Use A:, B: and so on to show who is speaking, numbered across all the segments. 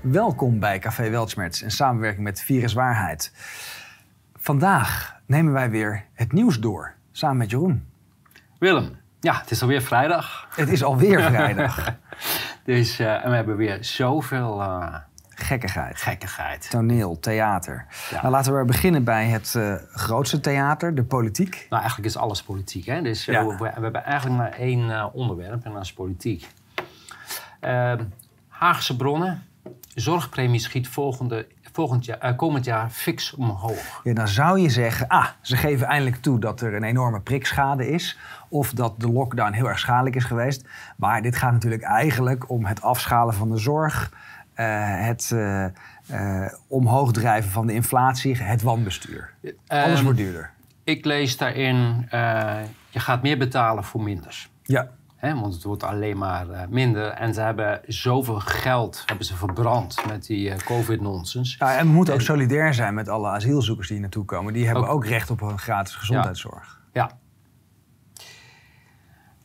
A: Welkom bij Café Weltschmerz in samenwerking met Virus Waarheid. Vandaag nemen wij weer het nieuws door, samen met Jeroen.
B: Willem, ja, het is alweer vrijdag.
A: Het is alweer vrijdag.
B: dus, uh, en we hebben weer zoveel... Uh,
A: gekkigheid.
B: Gekkigheid.
A: Toneel, theater. Ja. Nou, laten we beginnen bij het uh, grootste theater, de politiek.
B: Nou, eigenlijk is alles politiek. Hè? Dus ja. we, we, hebben eigenlijk maar één onderwerp en dat is politiek. Ehm, Haagse bronnen. Zorgpremie schiet volgende, volgend jaar, uh, komend jaar fix omhoog.
A: Ja, dan zou je zeggen, ah, ze geven eindelijk toe dat er een enorme prikschade is. Of dat de lockdown heel erg schadelijk is geweest. Maar dit gaat natuurlijk eigenlijk om het afschalen van de zorg. Uh, het uh, omhoog drijven van de inflatie, het wanbestuur. Alles ehm, wordt duurder.
B: Ik lees daarin, je gaat meer betalen voor minders.
A: Ja
B: want het wordt alleen maar uh, minder. En ze hebben zoveel geld hebben ze verbrand met die uh, covid-nonsens.
A: Ja, en we moeten ook solidair zijn met alle asielzoekers die hier naartoe komen. Die hebben ook, recht op een gratis gezondheidszorg.
B: ja.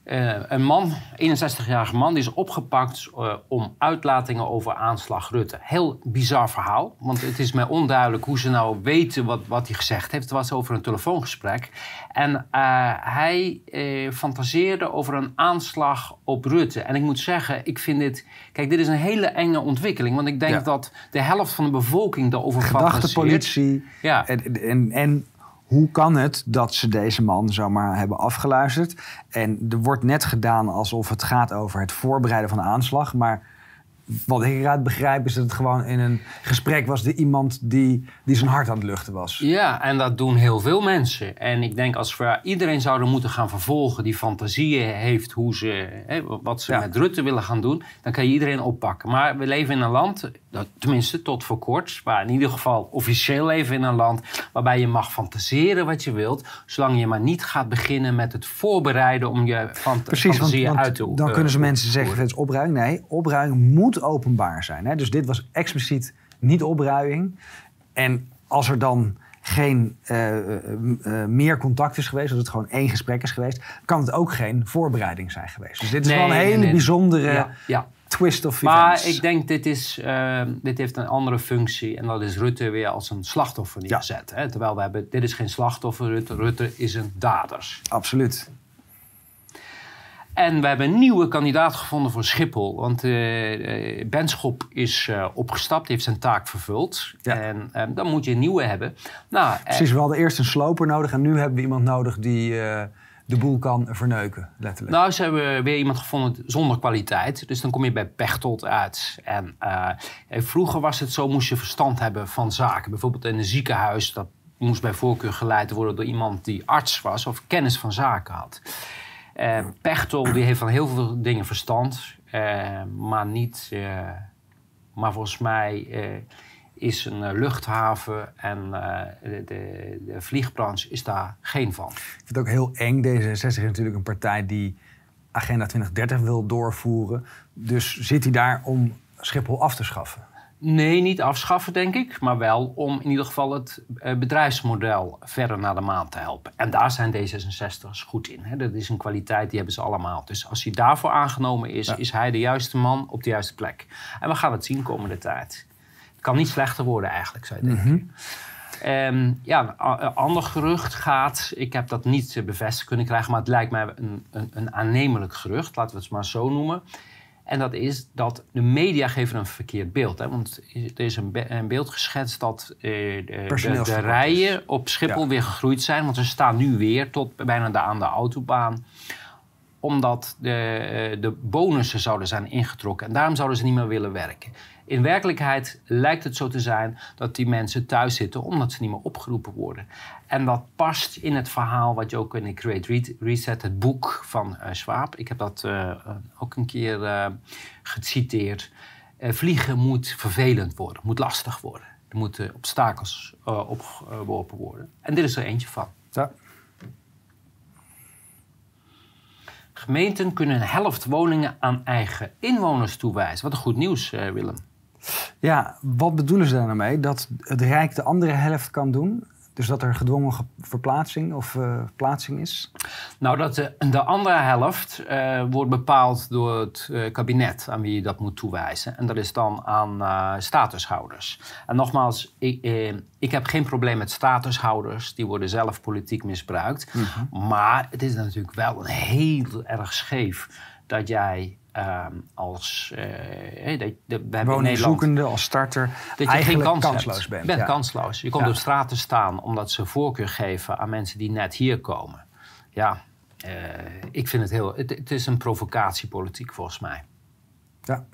B: Uh, een man, 61-jarige man, die is opgepakt uh, om uitlatingen over aanslag Rutte. Heel bizar verhaal, want het is mij onduidelijk hoe ze nou weten wat, wat hij gezegd heeft. Het was over een telefoongesprek. En uh, hij fantaseerde over een aanslag op Rutte. En ik moet zeggen, ik vind dit... Kijk, dit is een hele enge ontwikkeling. Want ik denk dat de helft van de bevolking daarover
A: fantaseert. politie. Ja. En, en, en hoe kan het dat ze deze man zomaar hebben afgeluisterd? En er wordt net gedaan alsof het gaat over het voorbereiden van de aanslag. Maar wat ik eruit begrijp is dat het gewoon in een gesprek was... de iemand die, die zijn hart aan het luchten was.
B: Ja, en dat doen heel veel mensen. En ik denk als we iedereen zouden moeten gaan vervolgen... die fantasieën heeft hoe ze, hè, wat ze met Rutte willen gaan doen... dan kan je iedereen oppakken. Maar we leven in een land, tenminste tot voor kort... maar in ieder geval officieel leven in een land... waarbij je mag fantaseren wat je wilt... zolang je maar niet gaat beginnen met het voorbereiden... om je fant
A: Precies,
B: fantasieën
A: want,
B: uit te
A: Dan kunnen ze mensen zeggen, het is opruiming. Nee, opruiming moet openbaar zijn. Hè? Dus dit was expliciet niet opruiing. En als er dan geen uh, uh, meer contact is geweest, als het gewoon één gesprek is geweest, kan het ook geen voorbereiding zijn geweest. Dus dit is wel een hele bijzondere ja, twist of
B: events. Maar ik denk, dit, is, dit heeft een andere functie en dat is Rutte weer als een slachtoffer neergezet. Hè? Terwijl we hebben, dit is geen slachtoffer, Rutte, Rutte is een dader.
A: Absoluut.
B: En we hebben een nieuwe kandidaat gevonden voor Schiphol. Want uh, Benschop is uh, opgestapt, heeft zijn taak vervuld. En uh, dan moet je een nieuwe hebben.
A: Nou, Precies, we hadden eerst een sloper nodig en nu hebben we iemand nodig die de boel kan verneuken, letterlijk.
B: Nou, ze hebben weer iemand gevonden zonder kwaliteit. Dus dan kom je bij Pechtold uit. En vroeger was het zo, moest je verstand hebben van zaken. Bijvoorbeeld in een ziekenhuis, dat moest bij voorkeur geleid worden door iemand die arts was of kennis van zaken had. Uh, Pechtel die heeft van heel veel dingen verstand, maar niet. Maar volgens mij is een luchthaven en de, de, de, vliegbranche is daar geen van. Ik
A: vind het ook heel eng. D66 is natuurlijk een partij die Agenda 2030 wil doorvoeren. Dus zit hij daar om Schiphol af te schaffen?
B: Nee, niet afschaffen, denk ik. Maar wel om in ieder geval het eh, bedrijfsmodel verder naar de maan te helpen. En daar zijn D66's goed in. Hè. Dat is een kwaliteit, die hebben ze allemaal. Dus als hij daarvoor aangenomen is, is hij de juiste man op de juiste plek. En we gaan het zien komende tijd. Het kan niet slechter worden eigenlijk, zou je denken. Mm -hmm. ja, een ander gerucht gaat, ik heb dat niet bevestigd kunnen krijgen, maar het lijkt mij een, een, een aannemelijk gerucht, laten we het maar zo noemen en dat is dat de media geven een verkeerd beeld. Hè? Want er is een, een beeld geschetst dat eh, de, de, rijen op Schiphol weer gegroeid zijn. Want ze staan nu weer tot bijna de, aan de autobaan. Omdat de, eh, de bonussen zouden zijn ingetrokken. En daarom zouden ze niet meer willen werken. In werkelijkheid lijkt het zo te zijn dat die mensen thuis zitten omdat ze niet meer opgeroepen worden. En dat past in het verhaal wat je ook in de Create Reset, het boek van uh, Schwab. Ik heb dat uh, ook een keer uh, geciteerd. vliegen moet vervelend worden, moet lastig worden. Er moeten obstakels opgeworpen worden. En dit is er eentje van. Ja. Gemeenten kunnen een helft woningen aan eigen inwoners toewijzen. Wat een goed nieuws, Willem.
A: Ja, wat bedoelen ze daar nou mee? Dat het Rijk de andere helft kan doen? Dus dat er gedwongen verplaatsing of uh, plaatsing is?
B: Nou, dat de, de andere helft uh, wordt bepaald door het uh, kabinet aan wie je dat moet toewijzen. En dat is dan aan statushouders. En nogmaals, ik, ik heb geen probleem met statushouders. Die worden zelf politiek misbruikt. Mm -hmm. Maar het is natuurlijk wel een heel erg scheef dat jij uh, als uh,
A: de, woningzoekende, als starter, dat je geen kans kansloos hebt. bent.
B: bent ja. kansloos. Je komt ja. op straat te staan omdat ze voorkeur geven aan mensen die net hier komen. Ja, uh, ik vind het heel... Het, het is een provocatiepolitiek volgens mij.
A: Ja.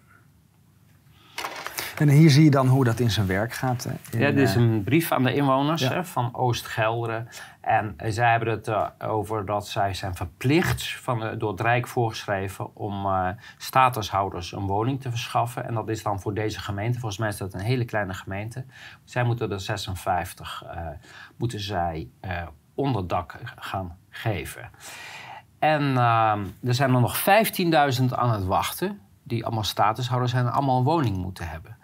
A: En hier zie je dan hoe dat in zijn werk gaat.
B: In, ja, dit is een brief aan de inwoners ja. hè, van Oost-Gelderen. En zij hebben het uh, over dat zij zijn verplicht, van, door het Rijk voorgeschreven, om uh, statushouders een woning te verschaffen. En dat is dan voor deze gemeente, volgens mij is dat een hele kleine gemeente. Zij moeten er 56, moeten zij onderdak gaan geven. En er zijn er nog 15.000 aan het wachten die allemaal statushouders zijn, allemaal een woning moeten hebben.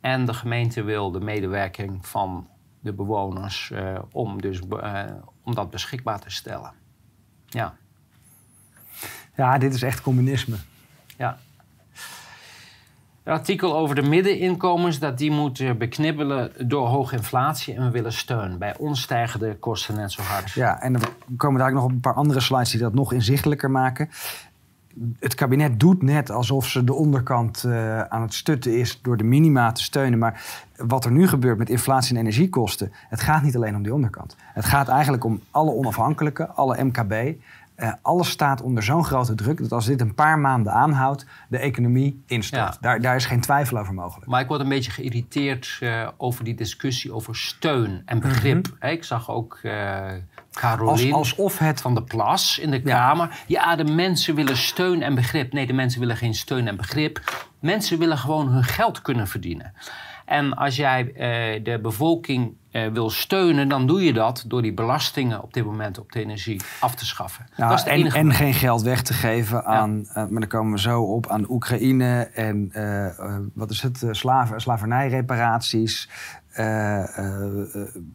B: En de gemeente wil de medewerking van de bewoners uh, om, dus, uh, om dat beschikbaar te stellen. Ja.
A: Ja, dit is echt communisme.
B: Ja. Een artikel over de middeninkomens, dat die moeten beknibbelen door hoge inflatie en we willen steun. Bij ons stijgen de kosten net zo hard.
A: Ja, en er komen daar ook nog een paar andere slides die dat nog inzichtelijker maken het kabinet doet net alsof ze de onderkant uh, aan het stutten is door de minima te steunen. Maar wat er nu gebeurt met inflatie en energiekosten, het gaat niet alleen om die onderkant. Het gaat eigenlijk om alle onafhankelijke, alle MKB. Uh, alles staat onder zo'n grote druk dat als dit een paar maanden aanhoudt, de economie instort. Daar, daar is geen twijfel over mogelijk.
B: Maar ik word een beetje geïrriteerd uh, over die discussie over steun en begrip. Mm -hmm. Ik zag ook Caroline
A: alsof het...
B: van de Plas in de Kamer. Ja, de mensen willen steun en begrip. Nee, de mensen willen geen steun en begrip. Mensen willen gewoon hun geld kunnen verdienen. En als jij uh, de bevolking uh, wil steunen, dan doe je dat door die belastingen op dit moment op de energie af te schaffen.
A: Nou, dat is en, en geen geld weg te geven aan, ja. uh, maar dan komen we zo op, aan Oekraïne en wat is het, slaven, slavernijreparaties,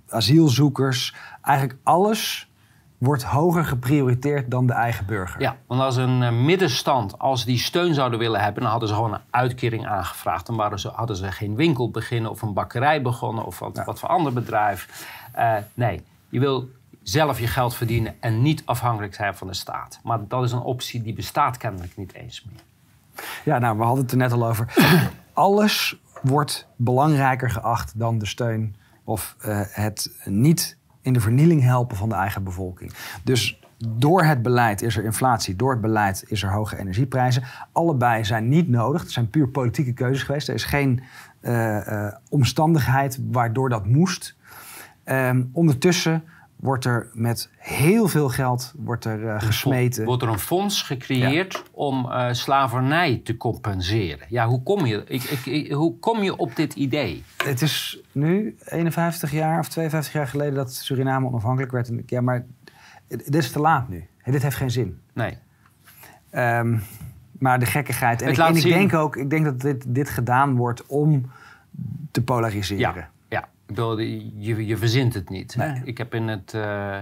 A: asielzoekers. Eigenlijk alles wordt hoger geprioriteerd dan de eigen burger.
B: Ja, want als een middenstand, als die steun zouden willen hebben, dan hadden ze gewoon een uitkering aangevraagd. Dan waren ze, hadden ze geen winkel beginnen of een bakkerij begonnen of wat, ja. wat voor ander bedrijf. Uh, nee, je wil zelf je geld verdienen en niet afhankelijk zijn van de staat. Maar dat is een optie die bestaat kennelijk niet eens meer.
A: Ja, nou, we hadden het er net al over. Alles wordt belangrijker geacht dan de steun of uh, het niet in de vernieling helpen van de eigen bevolking. Dus door het beleid is er inflatie, door het beleid is er hoge energieprijzen. Allebei zijn niet nodig. Het zijn puur politieke keuzes geweest. Er is geen uh, uh, omstandigheid waardoor dat moest. Um, ondertussen wordt er met heel veel geld wordt er, uh, gesmeten.
B: Wordt er een fonds gecreëerd ja. om uh, slavernij te compenseren? Ja, hoe kom, je, ik, ik, hoe kom je op dit idee?
A: Het is nu 51 jaar of 52 jaar geleden dat Suriname onafhankelijk werd. Ja, maar dit is te laat nu. Dit heeft geen zin.
B: Nee.
A: Um, maar de gekkigheid. En, ik, en ik, denk ook ik denk dat dit, dit gedaan wordt om te polariseren.
B: Ja. Ik bedoel, je, je verzint het niet. Nee. Ik heb in, het, uh,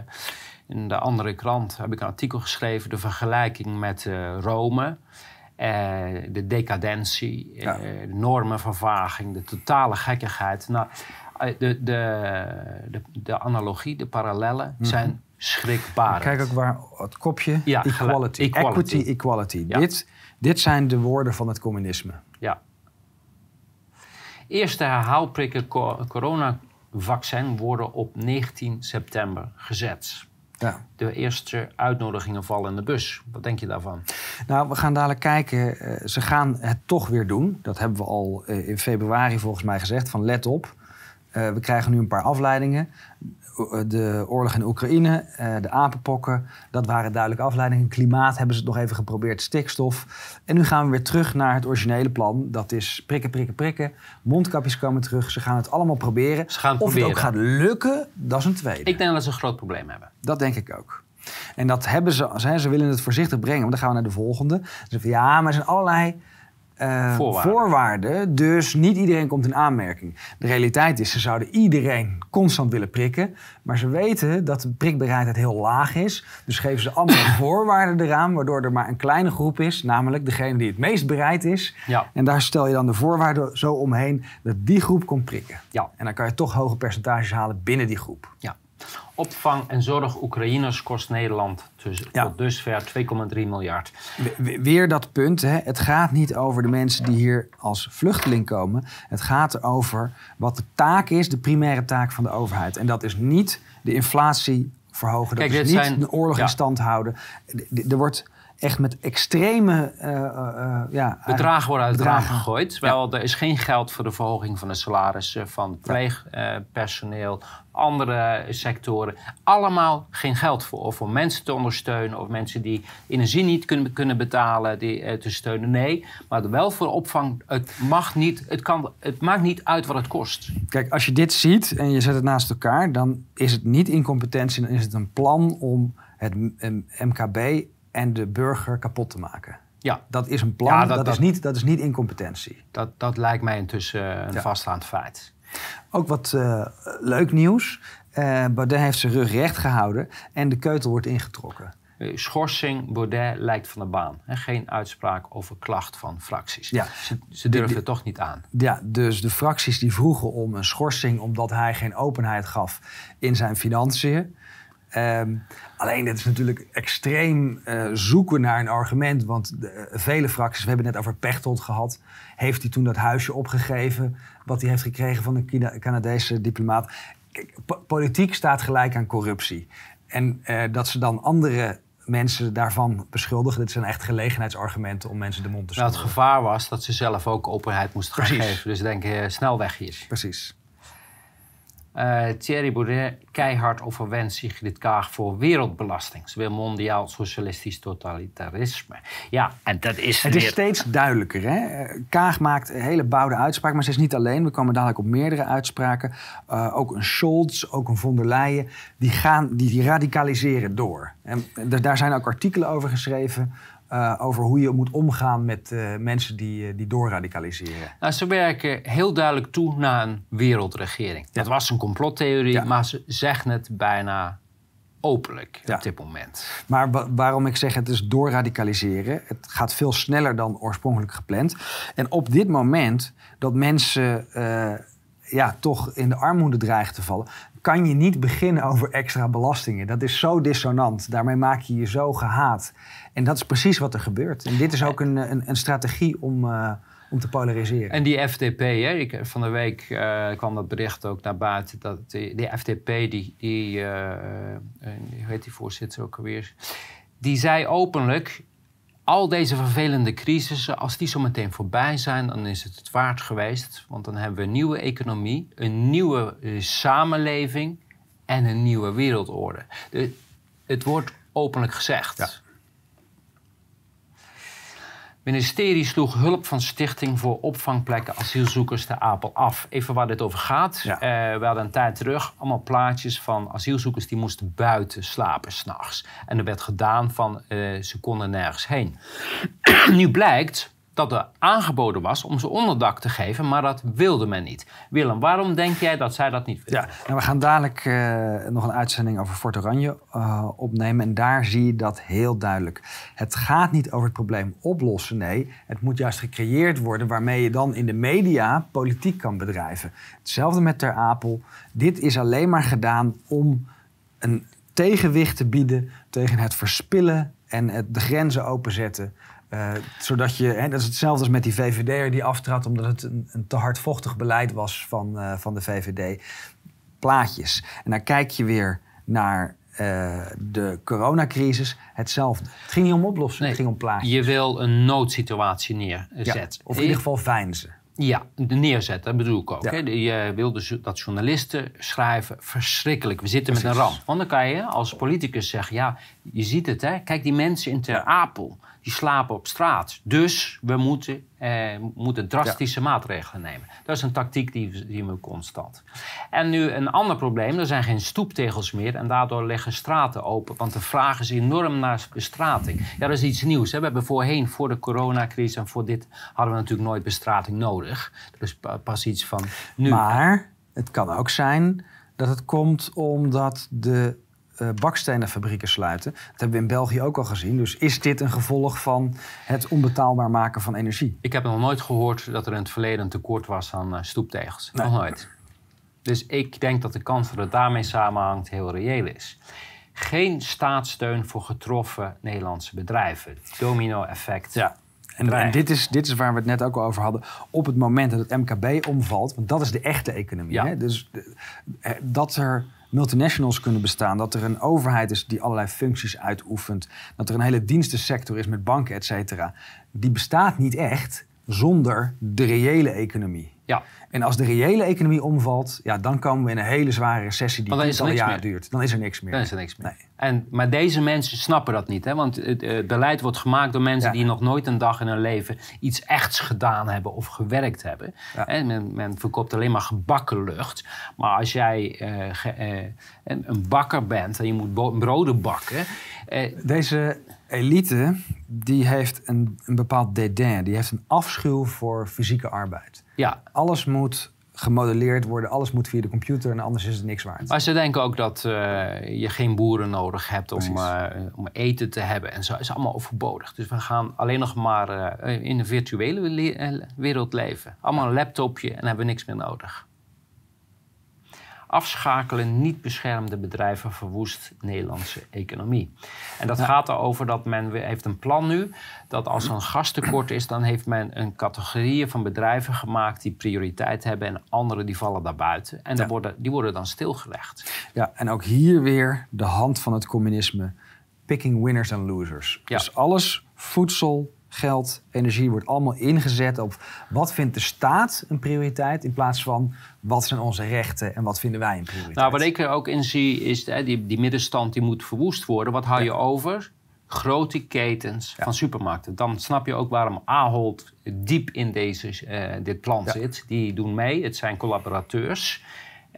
B: in de andere krant heb ik een artikel geschreven... de vergelijking met uh, Rome... Uh, de decadentie, ja. de normenvervaging, de totale gekkigheid. Nou, de, de, de, de analogie, de parallellen mm. zijn schrikbarend.
A: Kijk ook waar het kopje, ja, equality. equality. Equity, equality. Ja. Dit, dit zijn de woorden van het communisme.
B: Eerste herhaalprikken coronavaccin worden op 19 september gezet. Ja. De eerste uitnodigingen vallen in de bus. Wat denk je daarvan?
A: Nou, we gaan dadelijk kijken. Uh, ze gaan het toch weer doen. Dat hebben we al uh, in februari volgens mij gezegd. Van let op. Uh, we krijgen nu een paar afleidingen. Eh, de oorlog in Oekraïne, eh, de apenpokken, dat waren duidelijke afleidingen. Klimaat hebben ze het nog even geprobeerd, stikstof. En nu gaan we weer terug naar het originele plan. Dat is prikken, prikken, prikken. Mondkapjes komen terug. Ze gaan het allemaal proberen.
B: Ze gaan
A: of
B: proberen.
A: het ook gaat lukken, dat is een tweede.
B: Ik denk dat ze een groot probleem hebben.
A: Dat denk ik ook. En dat hebben ze, ze willen het voorzichtig brengen. Want dan gaan we naar de volgende. Ze zeggen, ja, maar er zijn allerlei eh,
B: Voorwaarden.
A: voorwaarden. Dus niet iedereen komt in aanmerking. De realiteit is, ze zouden iedereen constant willen prikken. Maar ze weten dat de prikbereidheid heel laag is. Dus geven ze andere voorwaarden eraan, waardoor er maar een kleine groep is. Namelijk degene die het meest bereid is.
B: Ja.
A: En daar stel je dan de voorwaarden zo omheen dat die groep komt prikken.
B: Ja.
A: En dan kan je toch hoge percentages halen binnen die groep.
B: Ja. Opvang en zorg Oekraïners kost Nederland dus
A: Ja.
B: tot dusver 2,3 miljard.
A: We- we- Weer dat punt, hè. het gaat niet over de mensen die hier als vluchteling komen. Het gaat over wat de taak is, de primaire taak van de overheid. En dat is niet de inflatie verhogen, dat
B: Kijk,
A: is niet
B: zijn-
A: de oorlog in stand houden. Er wordt echt met extreme eh, ja,
B: Bedragen worden uit
A: bedragen.
B: gegooid. Terwijl er is geen geld voor de verhoging van de salarissen van pleegpersoneel, andere sectoren. Allemaal geen geld voor. Of om mensen te ondersteunen of mensen die energie niet kunnen, kunnen betalen die, te steunen. Nee, maar wel voor opvang. Het, mag niet, het, kan, het maakt niet uit wat het kost.
A: Kijk, als je dit ziet en je zet het naast elkaar, dan is het niet incompetentie, dan is het een plan om het MKB en de burger kapot te maken.
B: Ja,
A: Dat is een plan,
B: Ja,
A: dat,
B: dat-
A: is niet, dat is niet incompetentie.
B: dat, dat lijkt mij intussen een
A: Ja.
B: vaststaand feit.
A: Ook wat eh, leuk nieuws. Eh Baudet heeft zijn rug recht gehouden en de keutel wordt ingetrokken.
B: Eh, Schorsing, Baudet lijkt van de baan. Geen uitspraak over klacht van fracties.
A: Ja.
B: Ze, ze durven het toch niet aan.
A: Ja, dus de fracties die vroegen om een schorsing omdat hij geen openheid gaf in zijn financiën. Ehm, alleen dit is natuurlijk extreem eh, zoeken naar een argument. Want de, eh, vele fracties, we hebben het net over Pechtold gehad. Heeft hij toen dat huisje opgegeven wat hij heeft gekregen van een Canadese diplomaat? Kijk, po- politiek staat gelijk aan corruptie. En eh, dat ze dan andere mensen daarvan beschuldigen, dit zijn echt gelegenheidsargumenten om mensen de mond te
B: Nou,
A: snoeren.
B: het gevaar was dat ze zelf ook openheid moesten gaan
A: Precies.
B: geven. Dus denk snel weg hier.
A: Precies.
B: Eh, Thierry Baudet keihard overwent Sigrid Kaag voor wereldbelasting. Ze wil mondiaal socialistisch totalitarisme. Ja, en dat is
A: Het is
B: weer-
A: steeds duidelijker. Hè? Kaag maakt een hele bouwde uitspraak, maar ze is niet alleen. We komen dadelijk op meerdere uitspraken. Eh, ook een Scholz, ook een von der Leyen. Die, gaan, die, die radicaliseren door. En daar zijn ook artikelen over geschreven. Eh, over hoe je moet omgaan met eh, mensen die, eh, die doorradicaliseren.
B: Nou, ze werken heel duidelijk toe naar een wereldregering. Dat was een complottheorie,
A: Ja.
B: maar ze zeggen het bijna openlijk
A: Ja.
B: op dit moment.
A: Maar wa- waarom ik zeg het is doorradicaliseren. Het gaat veel sneller dan oorspronkelijk gepland. En op dit moment dat mensen ja, toch in de armoede dreigen te vallen... kan je niet beginnen over extra belastingen. Dat is zo dissonant. Daarmee maak je je zo gehaat. En dat is precies wat er gebeurt. En dit is ook een, een, een strategie om, eh, om te polariseren.
B: En die FDP, hè, ik, van de week eh, kwam dat bericht ook naar buiten. Dat die, die FDP, die, die eh, eh, hoe heet die voorzitter ook alweer? Die zei openlijk, al deze vervelende crisissen, als die zo meteen voorbij zijn, dan is het het waard geweest. Want dan hebben we een nieuwe economie, een nieuwe samenleving en een nieuwe wereldorde. De, het wordt openlijk gezegd.
A: Ja.
B: Het ministerie sloeg hulp van Stichting voor opvangplekken asielzoekers te Apel af. Even waar dit over gaat.
A: Ja.
B: Eh, we hadden een tijd terug allemaal plaatjes van asielzoekers die moesten buiten slapen s'nachts. En er werd gedaan van eh, ze konden nergens heen. nu blijkt dat er aangeboden was om ze onderdak te geven, maar dat wilde men niet. Willem, waarom denk jij dat zij dat niet willen?
A: Ja, nou, we gaan dadelijk eh, nog een uitzending over Fort Oranje eh, opnemen. En daar zie je dat heel duidelijk. Het gaat niet over het probleem oplossen. Nee, het moet juist gecreëerd worden waarmee je dan in de media politiek kan bedrijven. Hetzelfde met Ter Apel. Dit is alleen maar gedaan om een tegenwicht te bieden tegen het verspillen en het, de grenzen openzetten. Eh, zodat je, hè, dat is hetzelfde als met die VVD'er die aftrad omdat het een, een te hardvochtig beleid was van, eh, van de VVD. Plaatjes. En dan kijk je weer naar eh, de coronacrisis. Hetzelfde. Het ging niet om oplossen,
B: Nee,
A: het ging om plaatjes.
B: Je wil een noodsituatie
A: Ja,
B: neerzetten.
A: of in ieder geval veinzen.
B: Ja, neerzetten, dat bedoel ik ook.
A: Ja.
B: Hè. Je wil dus dat journalisten schrijven, verschrikkelijk. We zitten met een ramp. Want dan kan je als politicus zeggen, ja, je ziet het, hè. Kijk, die mensen in Ter. Apel, die die slapen op straat. Dus we moeten, eh, moeten drastische maatregelen nemen. Dat is een tactiek die zien we constant. En nu een ander probleem, er zijn geen stoeptegels meer en daardoor liggen straten open. Want de vraag is enorm naar bestrating. Ja, dat is iets nieuws. Hè. We hebben voorheen, voor de coronacrisis en voor dit, hadden we natuurlijk nooit bestrating nodig. Dat is pas iets van nu.
A: Maar het kan ook zijn dat het komt omdat de uh, bakstenenfabrieken sluiten. Dat hebben we in België ook al gezien. Dus is dit een gevolg van het onbetaalbaar maken van energie?
B: Ik heb nog nooit gehoord dat er in het verleden een tekort was aan uh, stoeptegels. Nog nooit. Dus ik denk dat de kans dat het daarmee samenhangt heel reëel is. Geen staatssteun voor getroffen Nederlandse bedrijven. Domino-effect.
A: Ja. En, en, dit, is, dit is waar we het net ook al over hadden. Op het moment dat het MKB omvalt, want dat is de echte economie. Ja. Hè? Dus eh, dat er multinationals kunnen bestaan. Dat er een overheid is die allerlei functies uitoefent. Dat er een hele dienstensector is met banken, et cetera. Die bestaat niet echt zonder de reële economie.
B: Ja.
A: En als de reële economie omvalt, ja, dan komen we in een hele zware recessie die tientallen jaren duurt. Dan is er niks meer.
B: Dan is er niks meer. Nee. En, maar deze mensen snappen dat niet. Hè? Want het, beleid wordt gemaakt door mensen die nog nooit een dag in hun leven iets echts gedaan hebben of gewerkt hebben. Men, men, verkoopt alleen maar gebakken lucht. Maar als jij uh, een bakker bent en je moet broden bakken.
A: Uh, Deze elite die heeft een, een bepaald dédain. Die heeft een afschuw voor fysieke arbeid.
B: Ja.
A: Alles moet gemodelleerd worden. Alles moet via de computer en anders is het niks waard.
B: Maar ze denken ook dat uh, je geen boeren nodig hebt om, uh, om eten te hebben. En zo is allemaal overbodig. Dus we gaan alleen nog maar uh, in een virtuele wereld leven. Allemaal een laptopje en hebben we niks meer nodig afschakelen niet beschermde bedrijven verwoest Nederlandse economie. En dat gaat erover dat men heeft een plan nu dat als er een gastekort is, dan heeft men een categorie van bedrijven gemaakt die prioriteit hebben en andere die vallen daarbuiten. En worden, die worden dan stilgelegd.
A: Ja, en ook hier weer de hand van het communisme. Picking winners and losers. Ja. Dus alles, voedsel, geld, energie wordt allemaal ingezet op wat vindt de staat een prioriteit in plaats van wat zijn onze rechten en wat vinden wij een prioriteit.
B: Nou, wat ik er ook in zie is hè, die, die middenstand die moet verwoest worden. Wat hou je over? Grote ketens van supermarkten. Dan snap je ook waarom Ahold diep in deze, uh, dit plan zit. Die doen mee, het zijn collaborateurs.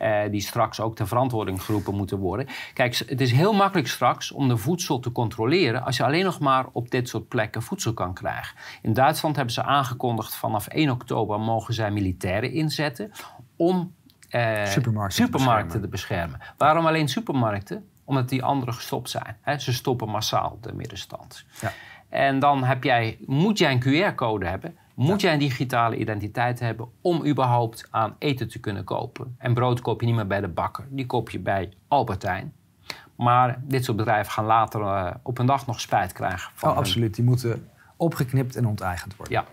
B: Uh, die straks ook ter verantwoording geroepen moeten worden. Kijk, het is heel makkelijk straks om de voedsel te controleren als je alleen nog maar op dit soort plekken voedsel kan krijgen. In Duitsland hebben ze aangekondigd vanaf 1 oktober mogen zij militairen inzetten om uh, supermarkten, supermarkten te, beschermen. Waarom alleen supermarkten? Omdat die anderen gestopt zijn. Ze stoppen massaal de middenstand. Ja. En dan heb jij, moet jij een QR-code hebben moet jij een digitale identiteit hebben om überhaupt aan eten te kunnen kopen. En brood koop je niet meer bij de bakker, die koop je bij Albertijn. Maar dit soort bedrijven gaan later uh, op een dag nog spijt krijgen.
A: Van oh, absoluut. Die moeten opgeknipt en onteigend worden.
B: Ja.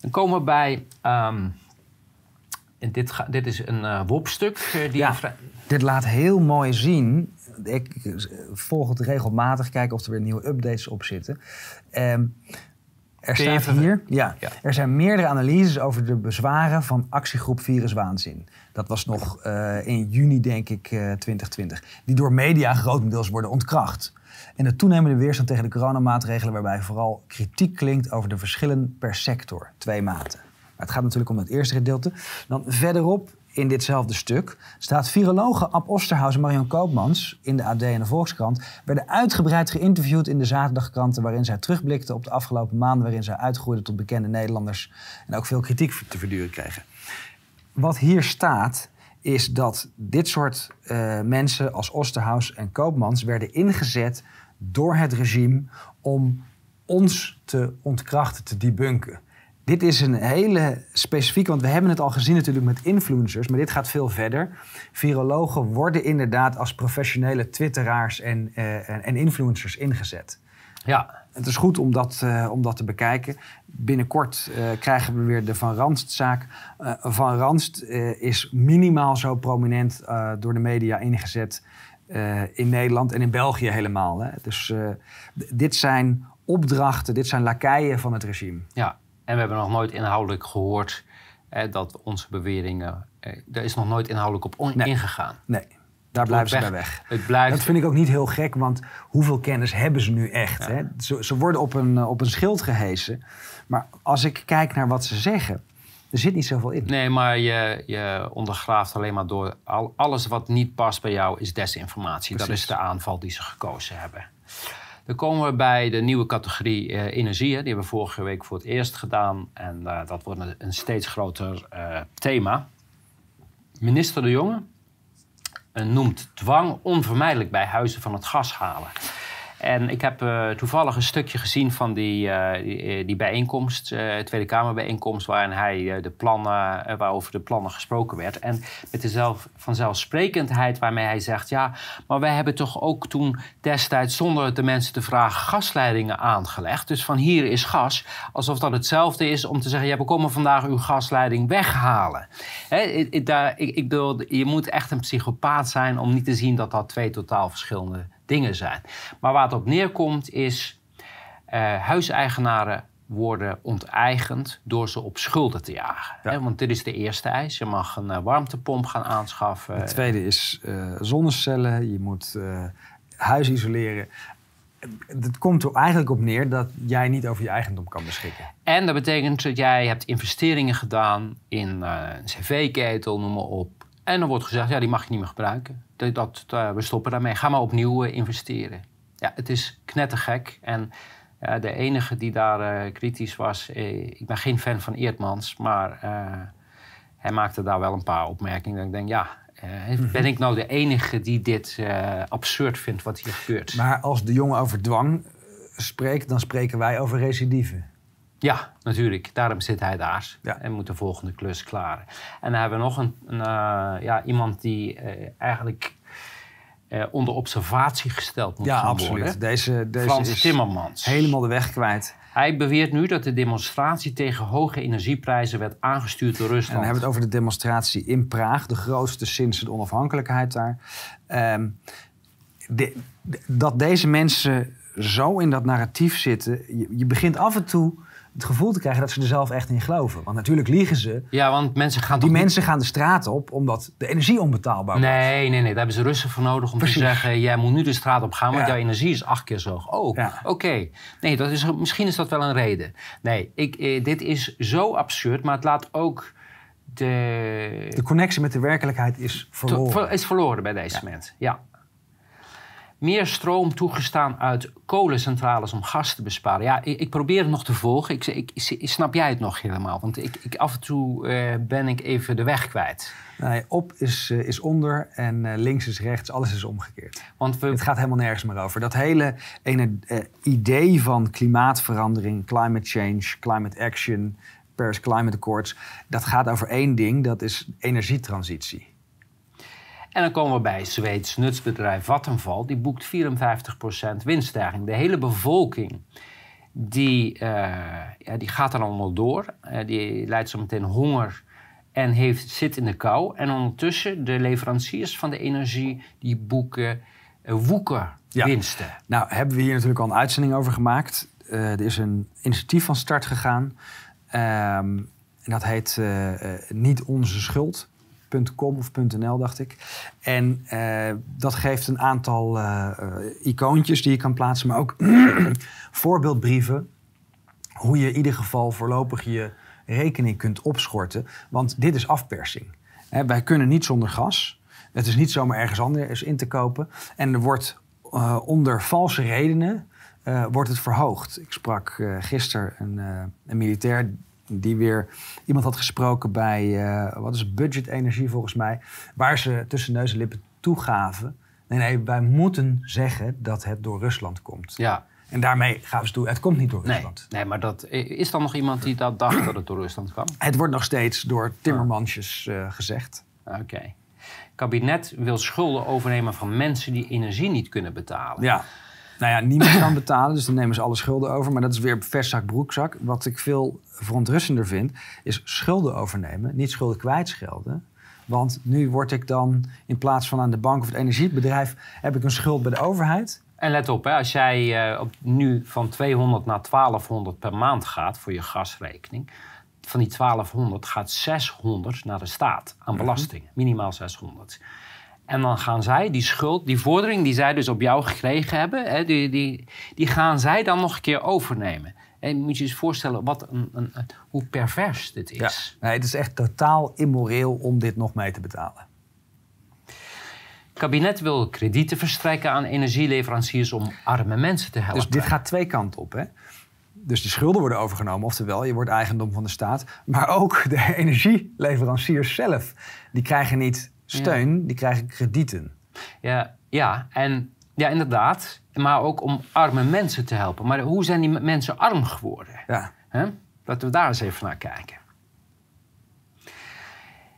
B: Dan komen we bij. Um, dit, dit is een uh, WOP-stuk. Uh, die
A: ja, dit laat heel mooi zien. Ik volg het regelmatig, kijken of er weer nieuwe updates op zitten. Um, er staat hier, ja, er zijn meerdere analyses over de bezwaren van actiegroep Viruswaanzin. Dat was nog uh, in juni, denk ik, uh, eh, 2020. Die door media grotendeels worden ontkracht. En de toenemende weerstand tegen de coronamaatregelen, waarbij vooral kritiek klinkt over de verschillen per sector. Twee maten. Maar het gaat natuurlijk om het eerste gedeelte. Dan verderop in ditzelfde stuk staat virologen Ab Osterhaus en Marion Koopmans in de AD en de Volkskrant werden uitgebreid geïnterviewd in de zaterdagkranten waarin zij terugblikten op de afgelopen maanden waarin zij uitgroeiden tot bekende Nederlanders en ook veel kritiek te verduren kregen. Wat hier staat is dat dit soort uh, mensen als Osterhaus en Koopmans werden ingezet door het regime om ons te ontkrachten, te debunken. Dit is een hele specifieke, want we hebben het al gezien natuurlijk met influencers, maar dit gaat veel verder. Virologen worden inderdaad als professionele twitteraars en, uh, en influencers ingezet.
B: Ja.
A: Het is goed om dat, uh, om dat te bekijken. Binnenkort uh, krijgen we weer de Van Ranst-zaak. Van Ranst is minimaal zo prominent door de media ingezet in Nederland en in België helemaal. Hè. Dus dit zijn opdrachten, dit zijn lakeien van het regime.
B: Ja, en we hebben nog nooit inhoudelijk gehoord eh, dat onze beweringen. Eh, er is nog nooit inhoudelijk op ingegaan.
A: Nee. Daar blijven ze bij weg.
B: Het blijft...
A: Dat vind ik ook niet heel gek, want hoeveel kennis hebben ze nu echt? Hè? Ze, ze worden op een, eh, op een schild gehesen. Maar als ik kijk naar wat ze zeggen, er zit niet zoveel in.
B: Nee, maar je, je ondergraaft alleen maar door. Al, alles wat niet past bij jou is desinformatie. Dat is de aanval die ze gekozen hebben. Dan komen we bij de nieuwe categorie eh, energie. Die hebben we vorige week voor het eerst gedaan. En eh, dat wordt een, steeds groter eh, thema. Minister De Jonge noemt dwang onvermijdelijk bij huizen van het gas halen. En ik heb eh, toevallig een stukje gezien van die, eh, die, eh, die bijeenkomst, eh Tweede Kamerbijeenkomst, waarin hij de plannen, waarover de plannen gesproken werd. En met de zelf, vanzelfsprekendheid waarmee hij zegt: Ja, maar wij hebben toch ook toen destijds, zonder de mensen te vragen, gasleidingen aangelegd. Dus van hier is gas. Alsof dat hetzelfde is om te zeggen: Ja, we komen vandaag uw gasleiding weghalen. Hè, daar, ik, ik bedoel, je moet echt een psychopaat zijn om niet te zien dat dat twee totaal verschillende dingen zijn. Maar waar het op neerkomt is, eh, huiseigenaren worden onteigend door ze op schulden te jagen.
A: Ja.
B: Want dit is de eerste eis. Je mag een eh, warmtepomp gaan aanschaffen.
A: Het tweede is eh, zonnecellen. Je moet huis isoleren. Het komt er eigenlijk op neer dat jij niet over je eigendom kan beschikken.
B: En dat betekent dat jij hebt investeringen gedaan in een cv-ketel, noem maar op. En dan wordt gezegd, ja, die mag je niet meer gebruiken. Dat, dat, eh, we stoppen daarmee. Ga maar opnieuw eh, investeren. Ja, het is knettergek. En eh, de enige die daar kritisch was... ik ben geen fan van Eerdmans, maar hij maakte daar wel een paar opmerkingen. Dat ik denk, ja, eh, ben ik nou de enige die dit absurd vindt wat hier gebeurt?
A: Maar als de jongen over dwang spreekt, dan spreken wij over recidive.
B: Ja, natuurlijk. Daarom zit hij daar
A: Ja.
B: en moet de volgende klus klaren. En dan hebben we nog een, een, eh, ja, iemand die eh, eigenlijk eh, onder observatie gesteld moet
A: Ja, absoluut.
B: worden.
A: Deze, deze
B: Frans
A: is
B: Timmermans.
A: helemaal de weg kwijt.
B: Hij beweert nu dat de demonstratie tegen hoge energieprijzen werd aangestuurd door
A: En
B: Rusland.
A: dan hebben we het over de demonstratie in Praag, de grootste sinds de onafhankelijkheid daar. Ehm, de- de- dat deze mensen zo in dat narratief zitten, je, je begint af en toe het gevoel te krijgen dat ze er zelf echt in geloven. Want natuurlijk liegen ze.
B: Ja, want mensen gaan
A: Die
B: niet-
A: mensen gaan de straat op omdat de energie onbetaalbaar wordt.
B: Nee, nee, nee. Daar hebben ze Russen voor nodig om
A: Precies.
B: te zeggen... jij moet nu de straat op gaan, want
A: Ja.
B: jouw energie is acht keer zo hoog. Oh,
A: Ja.
B: oké. Nee, dat is, misschien is dat wel een reden. Nee, ik, eh, dit is zo absurd, maar het laat ook de...
A: De connectie met de werkelijkheid is verloren.
B: Ver- is verloren bij deze mensen, ja. Meer stroom toegestaan uit kolencentrales om gas te besparen. Ja, ik, ik probeer het nog te volgen. Ik, ik, ik- snap jij het nog helemaal? Want ik, ik, af en toe eh, ben ik even de weg kwijt.
A: Nee, op is, eh, is onder en eh, links is rechts. Alles is omgekeerd.
B: Want we,
A: Het gaat helemaal nergens meer over. Dat hele ene, idee van klimaatverandering, climate change, climate action, Paris Climate Accords, dat gaat over één ding, dat is energietransitie.
B: En dan komen we bij Zweeds nutsbedrijf Vattenfall. Die boekt 54% winststijging. De hele bevolking die, eh, ja, die gaat er allemaal door. Eh, die leidt zo meteen honger en heeft, zit in de kou. En ondertussen de leveranciers van de energie die boeken
A: Ja.
B: winsten.
A: Nou, hebben we hier natuurlijk al een uitzending over gemaakt. Er is een initiatief van start gegaan. Ehm, en dat heet niet onze schuld.com of .nl, dacht ik. En eh, dat geeft een aantal eh, icoontjes die je kan plaatsen, maar ook voorbeeldbrieven. Hoe je in ieder geval voorlopig je rekening kunt opschorten. Want dit is afpersing. Wij kunnen niet zonder gas. Het is niet zomaar ergens anders in te kopen. En er wordt eh, onder valse redenen wordt het verhoogd. Ik sprak gisteren een, een militair die weer iemand had gesproken bij, eh, wat is budget energie volgens mij, waar ze tussen neus en lippen toegaven. Nee, nee, wij moeten zeggen dat het door Rusland komt.
B: Ja,
A: En daarmee gaven ze toe, het komt niet door
B: nee,
A: Rusland.
B: nee, maar dat, is er nog iemand die dat dacht dat het door Rusland kwam?
A: Het wordt nog steeds door timmermansjes eh, gezegd.
B: Oké. Kabinet wil schulden overnemen van mensen die energie niet kunnen betalen.
A: Ja. Nou ja, niemand kan betalen, dus dan nemen ze alle schulden over. Maar dat is weer vestzak, broekzak. Wat ik veel verontrustender vind, is schulden overnemen, niet schulden kwijtschelden. Want nu word ik dan, in plaats van aan de bank of het energiebedrijf, heb ik een schuld bij de overheid.
B: En let op, hè, als jij eh, op, nu van 200 naar 1200 per maand gaat voor je gasrekening. Van die 1200 gaat 600 naar de staat aan belasting. Minimaal 600. En dan gaan zij die schuld, die vordering die zij dus op jou gekregen hebben, hè, die, die, die gaan zij dan nog een keer overnemen. En moet je je eens voorstellen wat een, een, een- hoe pervers dit is.
A: Nee, het is echt totaal immoreel om dit nog mee te betalen.
B: Het kabinet wil kredieten verstrekken aan energieleveranciers om arme mensen te helpen.
A: Dus dit gaat twee kanten op. Hè? Dus de schulden worden overgenomen, oftewel je wordt eigendom van de staat. Maar ook de energieleveranciers zelf, die krijgen niet steun, die krijgen kredieten.
B: Ja, ja, en ja, inderdaad. Maar ook om arme mensen te helpen. Maar hoe zijn die mensen arm geworden?
A: Ja.
B: Laten we daar eens even naar kijken.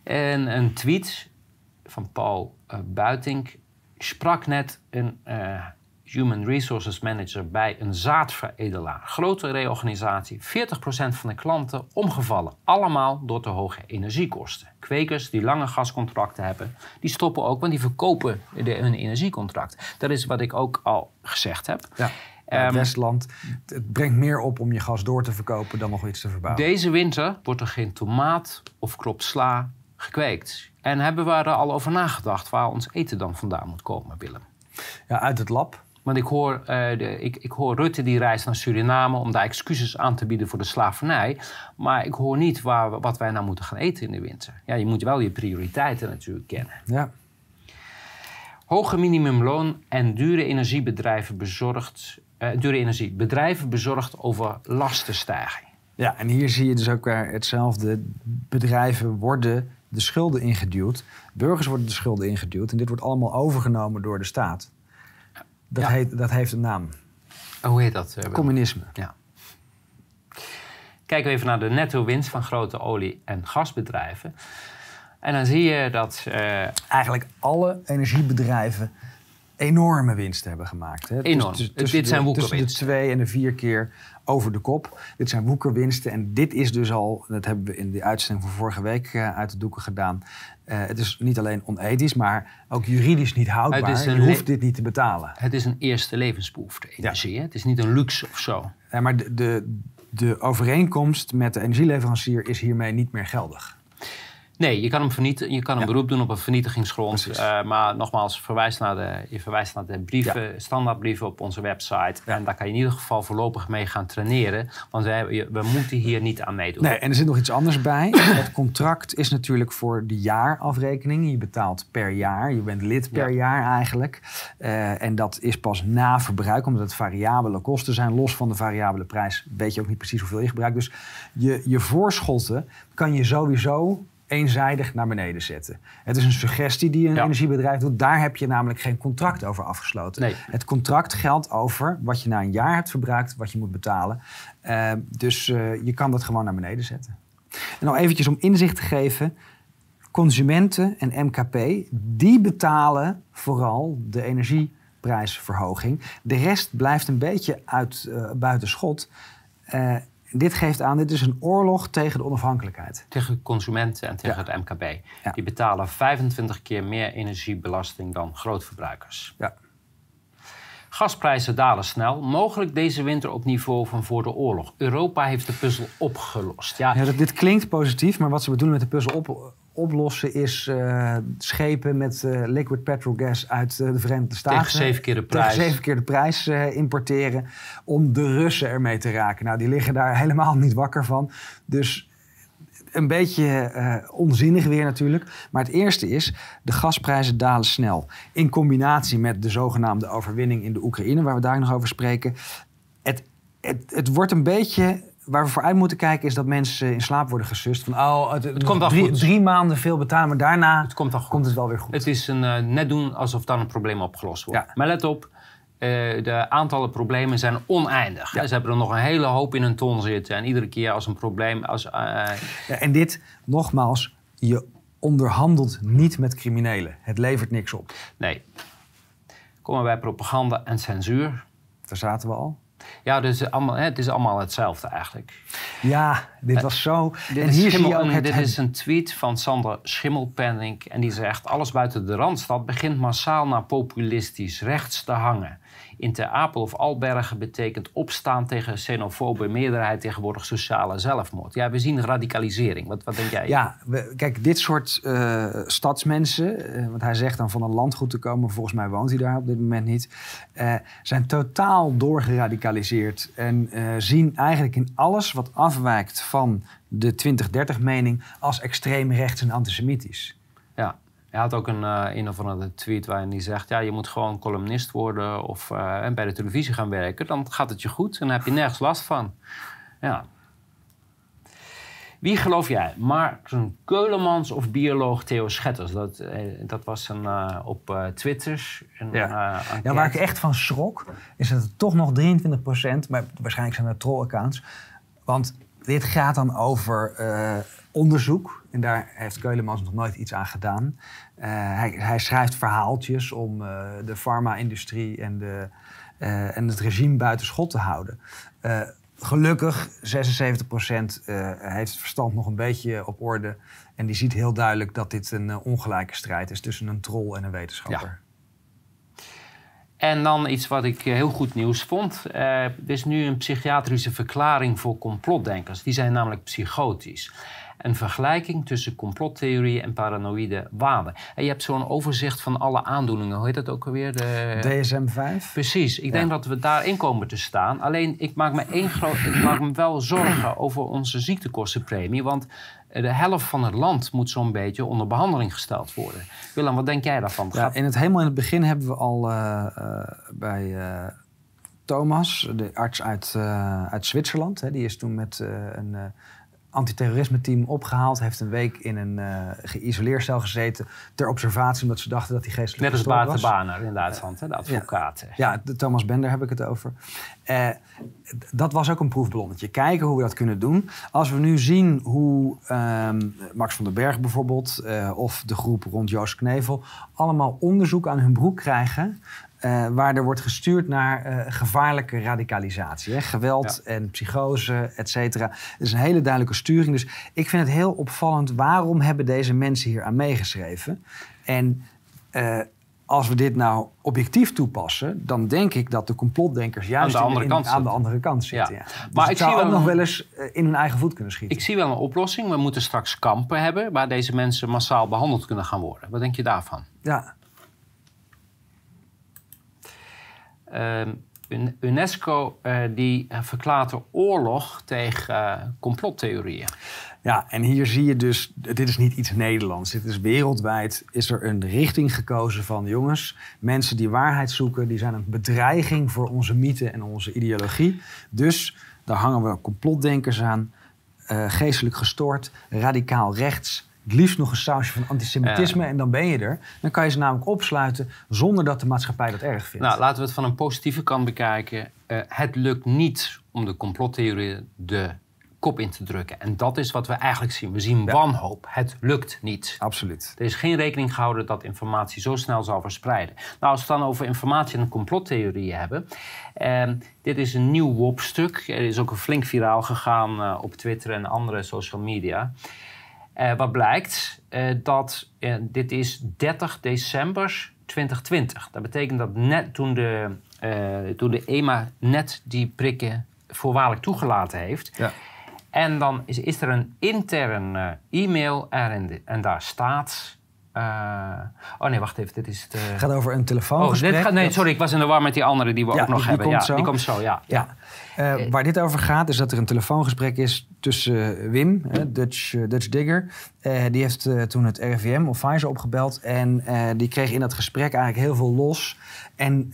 B: En een tweet van Paul eh, Buitink sprak net een eh, Human Resources Manager bij een zaadveredelaar. Grote reorganisatie, 40% van de klanten omgevallen. Allemaal door te hoge energiekosten. Kwekers die lange gascontracten hebben, die stoppen ook, want die verkopen de, hun energiecontract. Dat is wat ik ook al gezegd heb.
A: Ja. Het Westland, het- het brengt meer op om je gas door te verkopen dan nog iets te verbouwen.
B: Deze winter wordt er geen tomaat of krop sla gekweekt. En hebben we er al over nagedacht waar ons eten dan vandaan moet komen, Willem?
A: Ja, uit het lab.
B: Want ik hoor, eh, de, ik, ik hoor Rutte die reist naar Suriname om daar excuses aan te bieden voor de slavernij. Maar ik hoor niet waar, wat wij nou moeten gaan eten in de winter. Ja, je moet wel je prioriteiten natuurlijk kennen.
A: Ja.
B: Hoge minimumloon en dure energiebedrijven bezorgd, eh, dure energie. Bedrijven bezorgd over lastenstijging.
A: ja, en hier zie je dus ook weer hetzelfde. Bedrijven worden de schulden ingeduwd. Burgers worden de schulden ingeduwd. En dit wordt allemaal overgenomen door de staat. Dat,
B: Ja.
A: heet, dat heeft een naam.
B: Hoe heet dat? eh?
A: Communisme.
B: Ja. Kijken we even naar de netto winst van grote olie- en gasbedrijven. En dan zie je dat eh,
A: Eigenlijk alle energiebedrijven enorme winsten hebben gemaakt. Hè?
B: Enorm.
A: Tussen-
B: Dit zijn
A: de- Tussen de
B: woekerwinsten.
A: twee en de vier keer over de kop. Dit zijn woekerwinsten. En dit is dus al, dat hebben we in de uitzending van vorige week eh, uit de doeken gedaan. Eh, het is niet alleen onethisch, maar ook juridisch niet houdbaar. Je hoeft dit niet te betalen.
B: het is een eerste levensbehoefte, energie. hè? Het is niet een luxe of zo.
A: Ja, maar de, de, de overeenkomst met de energieleverancier is hiermee niet meer geldig.
B: Nee, je kan hem vernietigen. Je kan een beroep doen op een vernietigingsgrond. Eh, maar nogmaals, verwijs naar de, je verwijst naar de brieven, standaardbrieven op onze website. En daar kan je in ieder geval voorlopig mee gaan traineren. Want wij, we moeten hier niet aan meedoen.
A: Nee, en er zit nog iets anders bij. Het contract is natuurlijk voor de jaarafrekening. Je betaalt per jaar. Je bent lid per
B: Ja.
A: jaar eigenlijk. Eh, en dat is pas na verbruik, omdat het variabele kosten zijn. Los van de variabele prijs weet je ook niet precies hoeveel je gebruikt. Dus je, je voorschotten kan je sowieso eenzijdig naar beneden zetten. Het is een suggestie die een
B: Ja.
A: energiebedrijf doet. Daar heb je namelijk geen contract over afgesloten.
B: Nee.
A: Het contract geldt over wat je na een jaar hebt verbruikt, wat je moet betalen. Eh, dus eh, je kan dat gewoon naar beneden zetten. En nog eventjes om inzicht te geven. Consumenten en MKP, die betalen vooral de energieprijsverhoging. De rest blijft een beetje uit, eh, buiten schot. Dit geeft aan, dit is een oorlog tegen de onafhankelijkheid.
B: Tegen consumenten en tegen
A: Ja.
B: het MKB.
A: Ja.
B: Die betalen 25 keer meer energiebelasting dan grootverbruikers.
A: Ja.
B: Gasprijzen dalen snel. Mogelijk deze winter op niveau van voor de oorlog. Europa heeft de puzzel opgelost. Ja,
A: Ja, dit klinkt positief, maar wat ze bedoelen met de puzzel op, oplossen is eh, schepen met eh, liquid petrol gas uit eh, de Verenigde Staten.
B: Tegen zeven keer de
A: Tegen
B: prijs.
A: zeven keer de prijs importeren om de Russen ermee te raken. Nou, die liggen daar helemaal niet wakker van. Dus een beetje onzinnig weer natuurlijk. Maar het eerste is, de gasprijzen dalen snel. In combinatie met de zogenaamde overwinning in de Oekraïne, waar we daar nog over spreken. Het, het, het wordt een beetje... Waar we voor uit moeten kijken is dat mensen in slaap worden gesust. Van, oh, het, het
B: komt wel
A: drie,
B: goed.
A: drie maanden veel betalen, maar daarna
B: het komt
A: komt het wel weer goed.
B: Het is een, eh, net doen alsof dan een probleem opgelost wordt.
A: Ja.
B: Maar let op, eh, de aantallen problemen zijn oneindig.
A: Ja.
B: Ze hebben er nog een hele hoop in een ton zitten. En iedere keer als een probleem... Als, eh,
A: Ja, en dit, nogmaals, je onderhandelt niet met criminelen. Het levert niks op.
B: nee. Komen bij propaganda en censuur.
A: Daar zaten we al.
B: Ja, dus allemaal, het is allemaal hetzelfde eigenlijk.
A: Ja, dit was zo.
B: Dit,
A: en
B: is,
A: hier zie je ook het,
B: dit is een tweet van Sander Schimmelpenninck. En die zegt... Alles buiten de Randstad begint massaal naar populistisch rechts te hangen. In Ter Apel of Albergen betekent opstaan tegen xenofobe meerderheid tegenwoordig sociale zelfmoord. Ja, we zien radicalisering. Wat, wat denk jij?
A: Ja, we, kijk, dit soort uh, stadsmensen, uh, want hij zegt dan van een landgoed te komen, volgens mij woont hij daar op dit moment niet, uh, zijn totaal doorgeradicaliseerd en zien eigenlijk in alles wat afwijkt van de 2030-mening als extreem rechts en antisemitisch.
B: Ja, hij had ook een, uh, een of andere tweet waarin hij zegt... ja, je moet gewoon columnist worden of uh, en bij de televisie gaan werken. Dan gaat het je goed en dan heb je nergens last van. Ja. Wie geloof jij? Maarten Keulemans of bioloog Theo Schetters? Dat, eh, dat was een, uh, op Twitter. Een,
A: ja. ja, waar ik echt van schrok, is dat het toch nog 23% maar waarschijnlijk zijn dat troll-accounts. Want dit gaat dan over onderzoek. En daar heeft Keulemans nog nooit iets aan gedaan. Uh, hij, hij, schrijft verhaaltjes om uh, de farma-industrie en, de, en het regime buiten schot te houden. gelukkig, 76% heeft het verstand nog een beetje op orde. En die ziet heel duidelijk dat dit een ongelijke strijd is tussen een troll en een wetenschapper.
B: En dan iets wat ik heel goed nieuws vond. er is nu een psychiatrische verklaring voor complotdenkers. Die zijn namelijk psychotisch een vergelijking tussen complottheorieën en paranoïde wanen. En je hebt zo'n overzicht van alle aandoeningen. Hoe heet dat ook alweer? De...
A: DSM-5?
B: Precies. Ik denk dat we daarin komen te staan. Alleen, ik maak me, één groot, ik maak me wel zorgen over onze ziektekostenpremie. Want de helft van het land moet zo'n beetje onder behandeling gesteld worden. Willem, wat denk jij daarvan?
A: Ja, in het, helemaal in het begin hebben we al uh, uh, bij... Uh, Thomas, de arts uit, uit Zwitserland. Hè, die is toen met een antiterrorisme-team opgehaald. Heeft een week in een uh, geïsoleerd gezeten ter observatie, omdat ze dachten dat hij geestelijk
B: Net als Bart Baner in Duitsland, de advocaat.
A: Ja, ja, de Thomas Bender heb ik het over. Uh, dat was ook een proefballonnetje. Kijken hoe we dat kunnen doen. Als we nu zien hoe um, Max van den Berg bijvoorbeeld... Of de groep rond Joost Knevel... allemaal onderzoek aan hun broek krijgen... Uh, waar er wordt gestuurd naar uh, gevaarlijke radicalisatie. Hè? Geweld ja. en psychose, et cetera. Het is een hele duidelijke sturing. Dus ik vind het heel opvallend. Waarom hebben deze mensen hier aan meegeschreven? En uh, als we dit nou objectief toepassen... dan denk ik dat de complotdenkers juist
B: aan de andere,
A: in,
B: kant,
A: aan de andere kant zitten. Ja. Ja. Dus
B: maar
A: ik
B: zie wel
A: nog wel eens in hun eigen voet kunnen schieten.
B: Ik zie wel een oplossing. We moeten straks kampen hebben... waar deze mensen massaal behandeld kunnen gaan worden. Wat denk je daarvan?
A: Ja,
B: Uh, UNESCO uh, die verklaart oorlog tegen uh, complottheorieën.
A: Ja, en hier zie je dus, dit is niet iets Nederlands. Dit is wereldwijd, is er een richting gekozen van jongens, mensen die waarheid zoeken, die zijn een bedreiging voor onze mythe en onze ideologie. Dus daar hangen we complotdenkers aan, uh, geestelijk gestoord, radicaal rechts, het liefst nog een sausje van antisemitisme en dan ben je er. Dan kan je ze namelijk opsluiten zonder dat de maatschappij dat erg vindt.
B: Nou, laten we het van een positieve kant bekijken. Uh, het lukt niet om de complottheorie de kop in te drukken. En dat is wat we eigenlijk zien. We zien ja. wanhoop. Het lukt niet.
A: Absoluut.
B: Er is geen rekening gehouden dat informatie zo snel zal verspreiden. Nou, als we het dan over informatie en complottheorieën hebben. Uh, dit is een nieuw WOP-stuk. Er is ook een flink viraal gegaan uh, op Twitter en andere social media. Uh, wat blijkt, uh, dat uh, dit is 30 december 2020. Dat betekent dat net toen de, toen de EMA net die prikken voorwaardelijk toegelaten heeft. Ja. En dan is, is er een intern e-mail erin en daar staat... Uh, oh nee, wacht even. Dit is het.
A: Gaat over een telefoongesprek.
B: Oh, dit gaat, nee, sorry, ik was in de war met die andere die we
A: ja,
B: ook nog
A: die,
B: hebben.
A: Die komt
B: ja,
A: zo.
B: die komt zo, ja.
A: ja. Uh, waar dit over gaat, is dat er een telefoongesprek is tussen Wim, Dutch, Dutch Digger. Uh, die heeft toen het RIVM of Pfizer opgebeld. En die kreeg in dat gesprek eigenlijk heel veel los. En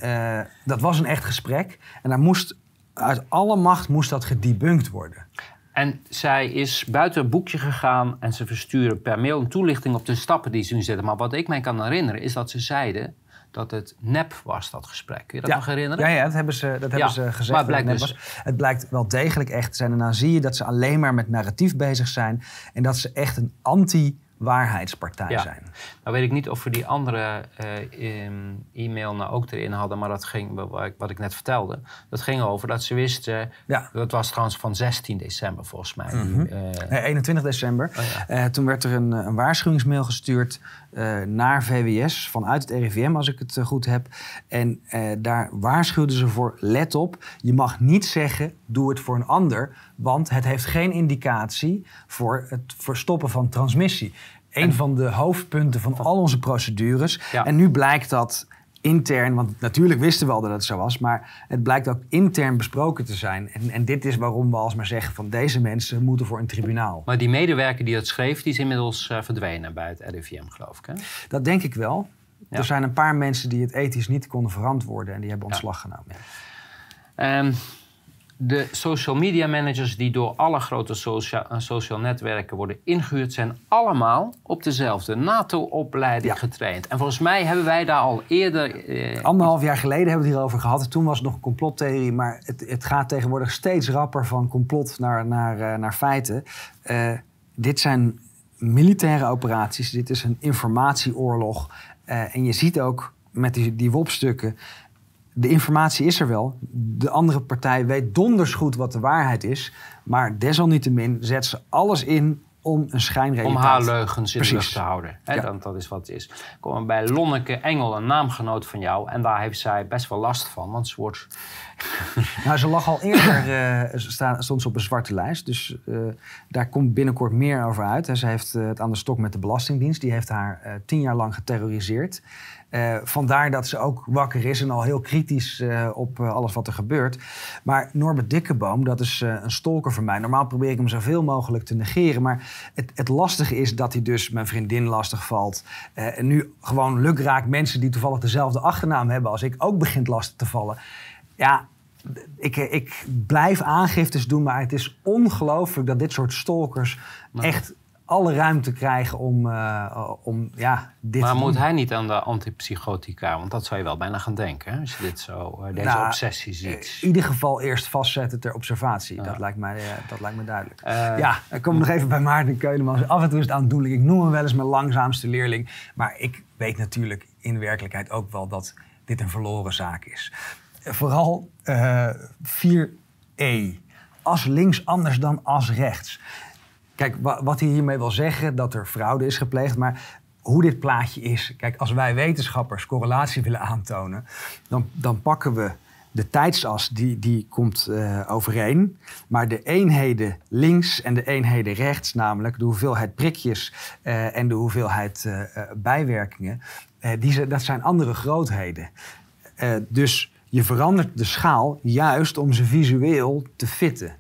A: dat was een echt gesprek. En daar moest, uit alle macht moest dat gedebunked worden.
B: En zij is buiten het boekje gegaan en ze versturen per mail een toelichting op de stappen die ze nu zetten. Maar wat ik mij kan herinneren is dat ze zeiden dat het nep was, dat gesprek. Kun je dat
A: ja.
B: nog herinneren?
A: Ja, ja dat hebben ze, dat
B: ja.
A: hebben ze gezegd.
B: Maar het blijkt,
A: het,
B: dus...
A: het blijkt wel degelijk echt te zijn. En dan zie je dat ze alleen maar met narratief bezig zijn. En dat ze echt een anti waarheidspartij
B: Ja.
A: zijn.
B: Nou weet ik niet of we die andere eh, em, e-mail nou ook erin hadden, maar dat ging, wat ik, net vertelde, dat ging over dat ze wisten,
A: Ja.
B: dat was trouwens van 16 december volgens mij.
A: Mhm.
B: Eh,
A: Nee, 21 december.
B: Oh ja.
A: Eh, toen werd er een, een waarschuwingsmail gestuurd eh, naar VWS vanuit het RIVM, als ik het eh, goed heb. En eh, daar waarschuwden ze voor: let op, je mag niet zeggen: doe het voor een ander, want het heeft geen indicatie voor het verstoppen van transmissie. Een van de hoofdpunten van al onze procedures.
B: Ja.
A: En nu blijkt dat intern, want natuurlijk wisten we al dat het zo was, maar het blijkt ook intern besproken te zijn. En, en dit is waarom we alsmaar zeggen van deze mensen moeten voor een tribunaal.
B: Maar die medewerker die dat schreef, die is inmiddels eh, verdwenen bij het RIVM, geloof ik. Hè?
A: Dat denk ik wel.
B: Ja.
A: Er zijn een paar mensen die het ethisch niet konden verantwoorden en die hebben ontslag genomen.
B: Ehm, de social media managers die door alle grote social, eh, social netwerken worden ingehuurd, zijn allemaal op dezelfde NATO-opleiding
A: Ja.
B: getraind. En volgens mij hebben wij daar al eerder. eh,
A: Anderhalf jaar geleden hebben we het hierover gehad. Toen was het nog een complottheorie, maar het, het gaat tegenwoordig steeds rapper van complot naar, naar, eh, naar feiten. Eh, dit zijn militaire operaties, dit is een informatieoorlog. En je ziet ook met die, die WOP-stukken, de informatie is er wel. De andere partij weet donders goed wat de waarheid is. Maar desalniettemin zet ze alles in om een schijnrealiteit...
B: om haar leugens in de lucht te houden. Hè,
A: Ja.
B: dan, dat is wat het is. Komen we bij Lonneke Engel, een naamgenoot van jou. En daar heeft zij best wel last van. Want ze wordt
A: Nou, ze lag al eerder, sta- stond ze op een zwarte lijst. Dus eh, daar komt binnenkort meer over uit. En ze heeft eh, het aan de stok met de Belastingdienst. Die heeft haar tien jaar lang geterroriseerd. Eh, vandaar dat ze ook wakker is en al heel kritisch eh, op eh, alles wat er gebeurt. Maar Norbert Dikkeboom, dat is een stalker van mij. Normaal probeer ik hem zoveel mogelijk te negeren. Maar het, het lastige is dat hij dus mijn vriendin lastig valt. En nu gewoon lukraak mensen die toevallig dezelfde achternaam hebben als ik ook begint lastig te vallen. Ja, ik, ik blijf aangiftes doen, maar het is ongelooflijk dat dit soort stalkers echt alle ruimte krijgen om, eh, om ja, dit
B: maar moet hij niet aan de antipsychotica? Want dat zou je wel bijna gaan denken, hè, als je dit zo, eh, deze
A: Nou,
B: obsessie
A: In
B: ziet.
A: ieder geval eerst vastzetten ter observatie. Dat, lijkt mij, eh, dat lijkt me duidelijk.
B: Eh,
A: ja, dan kom ik nog even bij Maarten Keulemans. Af en toe is het aandoenlijk. Ik noem hem wel eens mijn langzaamste leerling. Maar ik weet natuurlijk in werkelijkheid ook wel dat dit een verloren zaak is. Eh, Vooral eh 4e. As links anders dan as rechts. Kijk, wa- wat hij hiermee wil zeggen, dat er fraude is gepleegd. Maar hoe dit plaatje is. Kijk, als wij wetenschappers correlatie willen aantonen, dan, dan pakken we de tijdsas, die, die komt eh, overeen. Maar de eenheden links en de eenheden rechts, namelijk de hoeveelheid prikjes eh, en de hoeveelheid eh, bijwerkingen, die, dat zijn andere grootheden. Dus je verandert de schaal juist om ze visueel te fitten.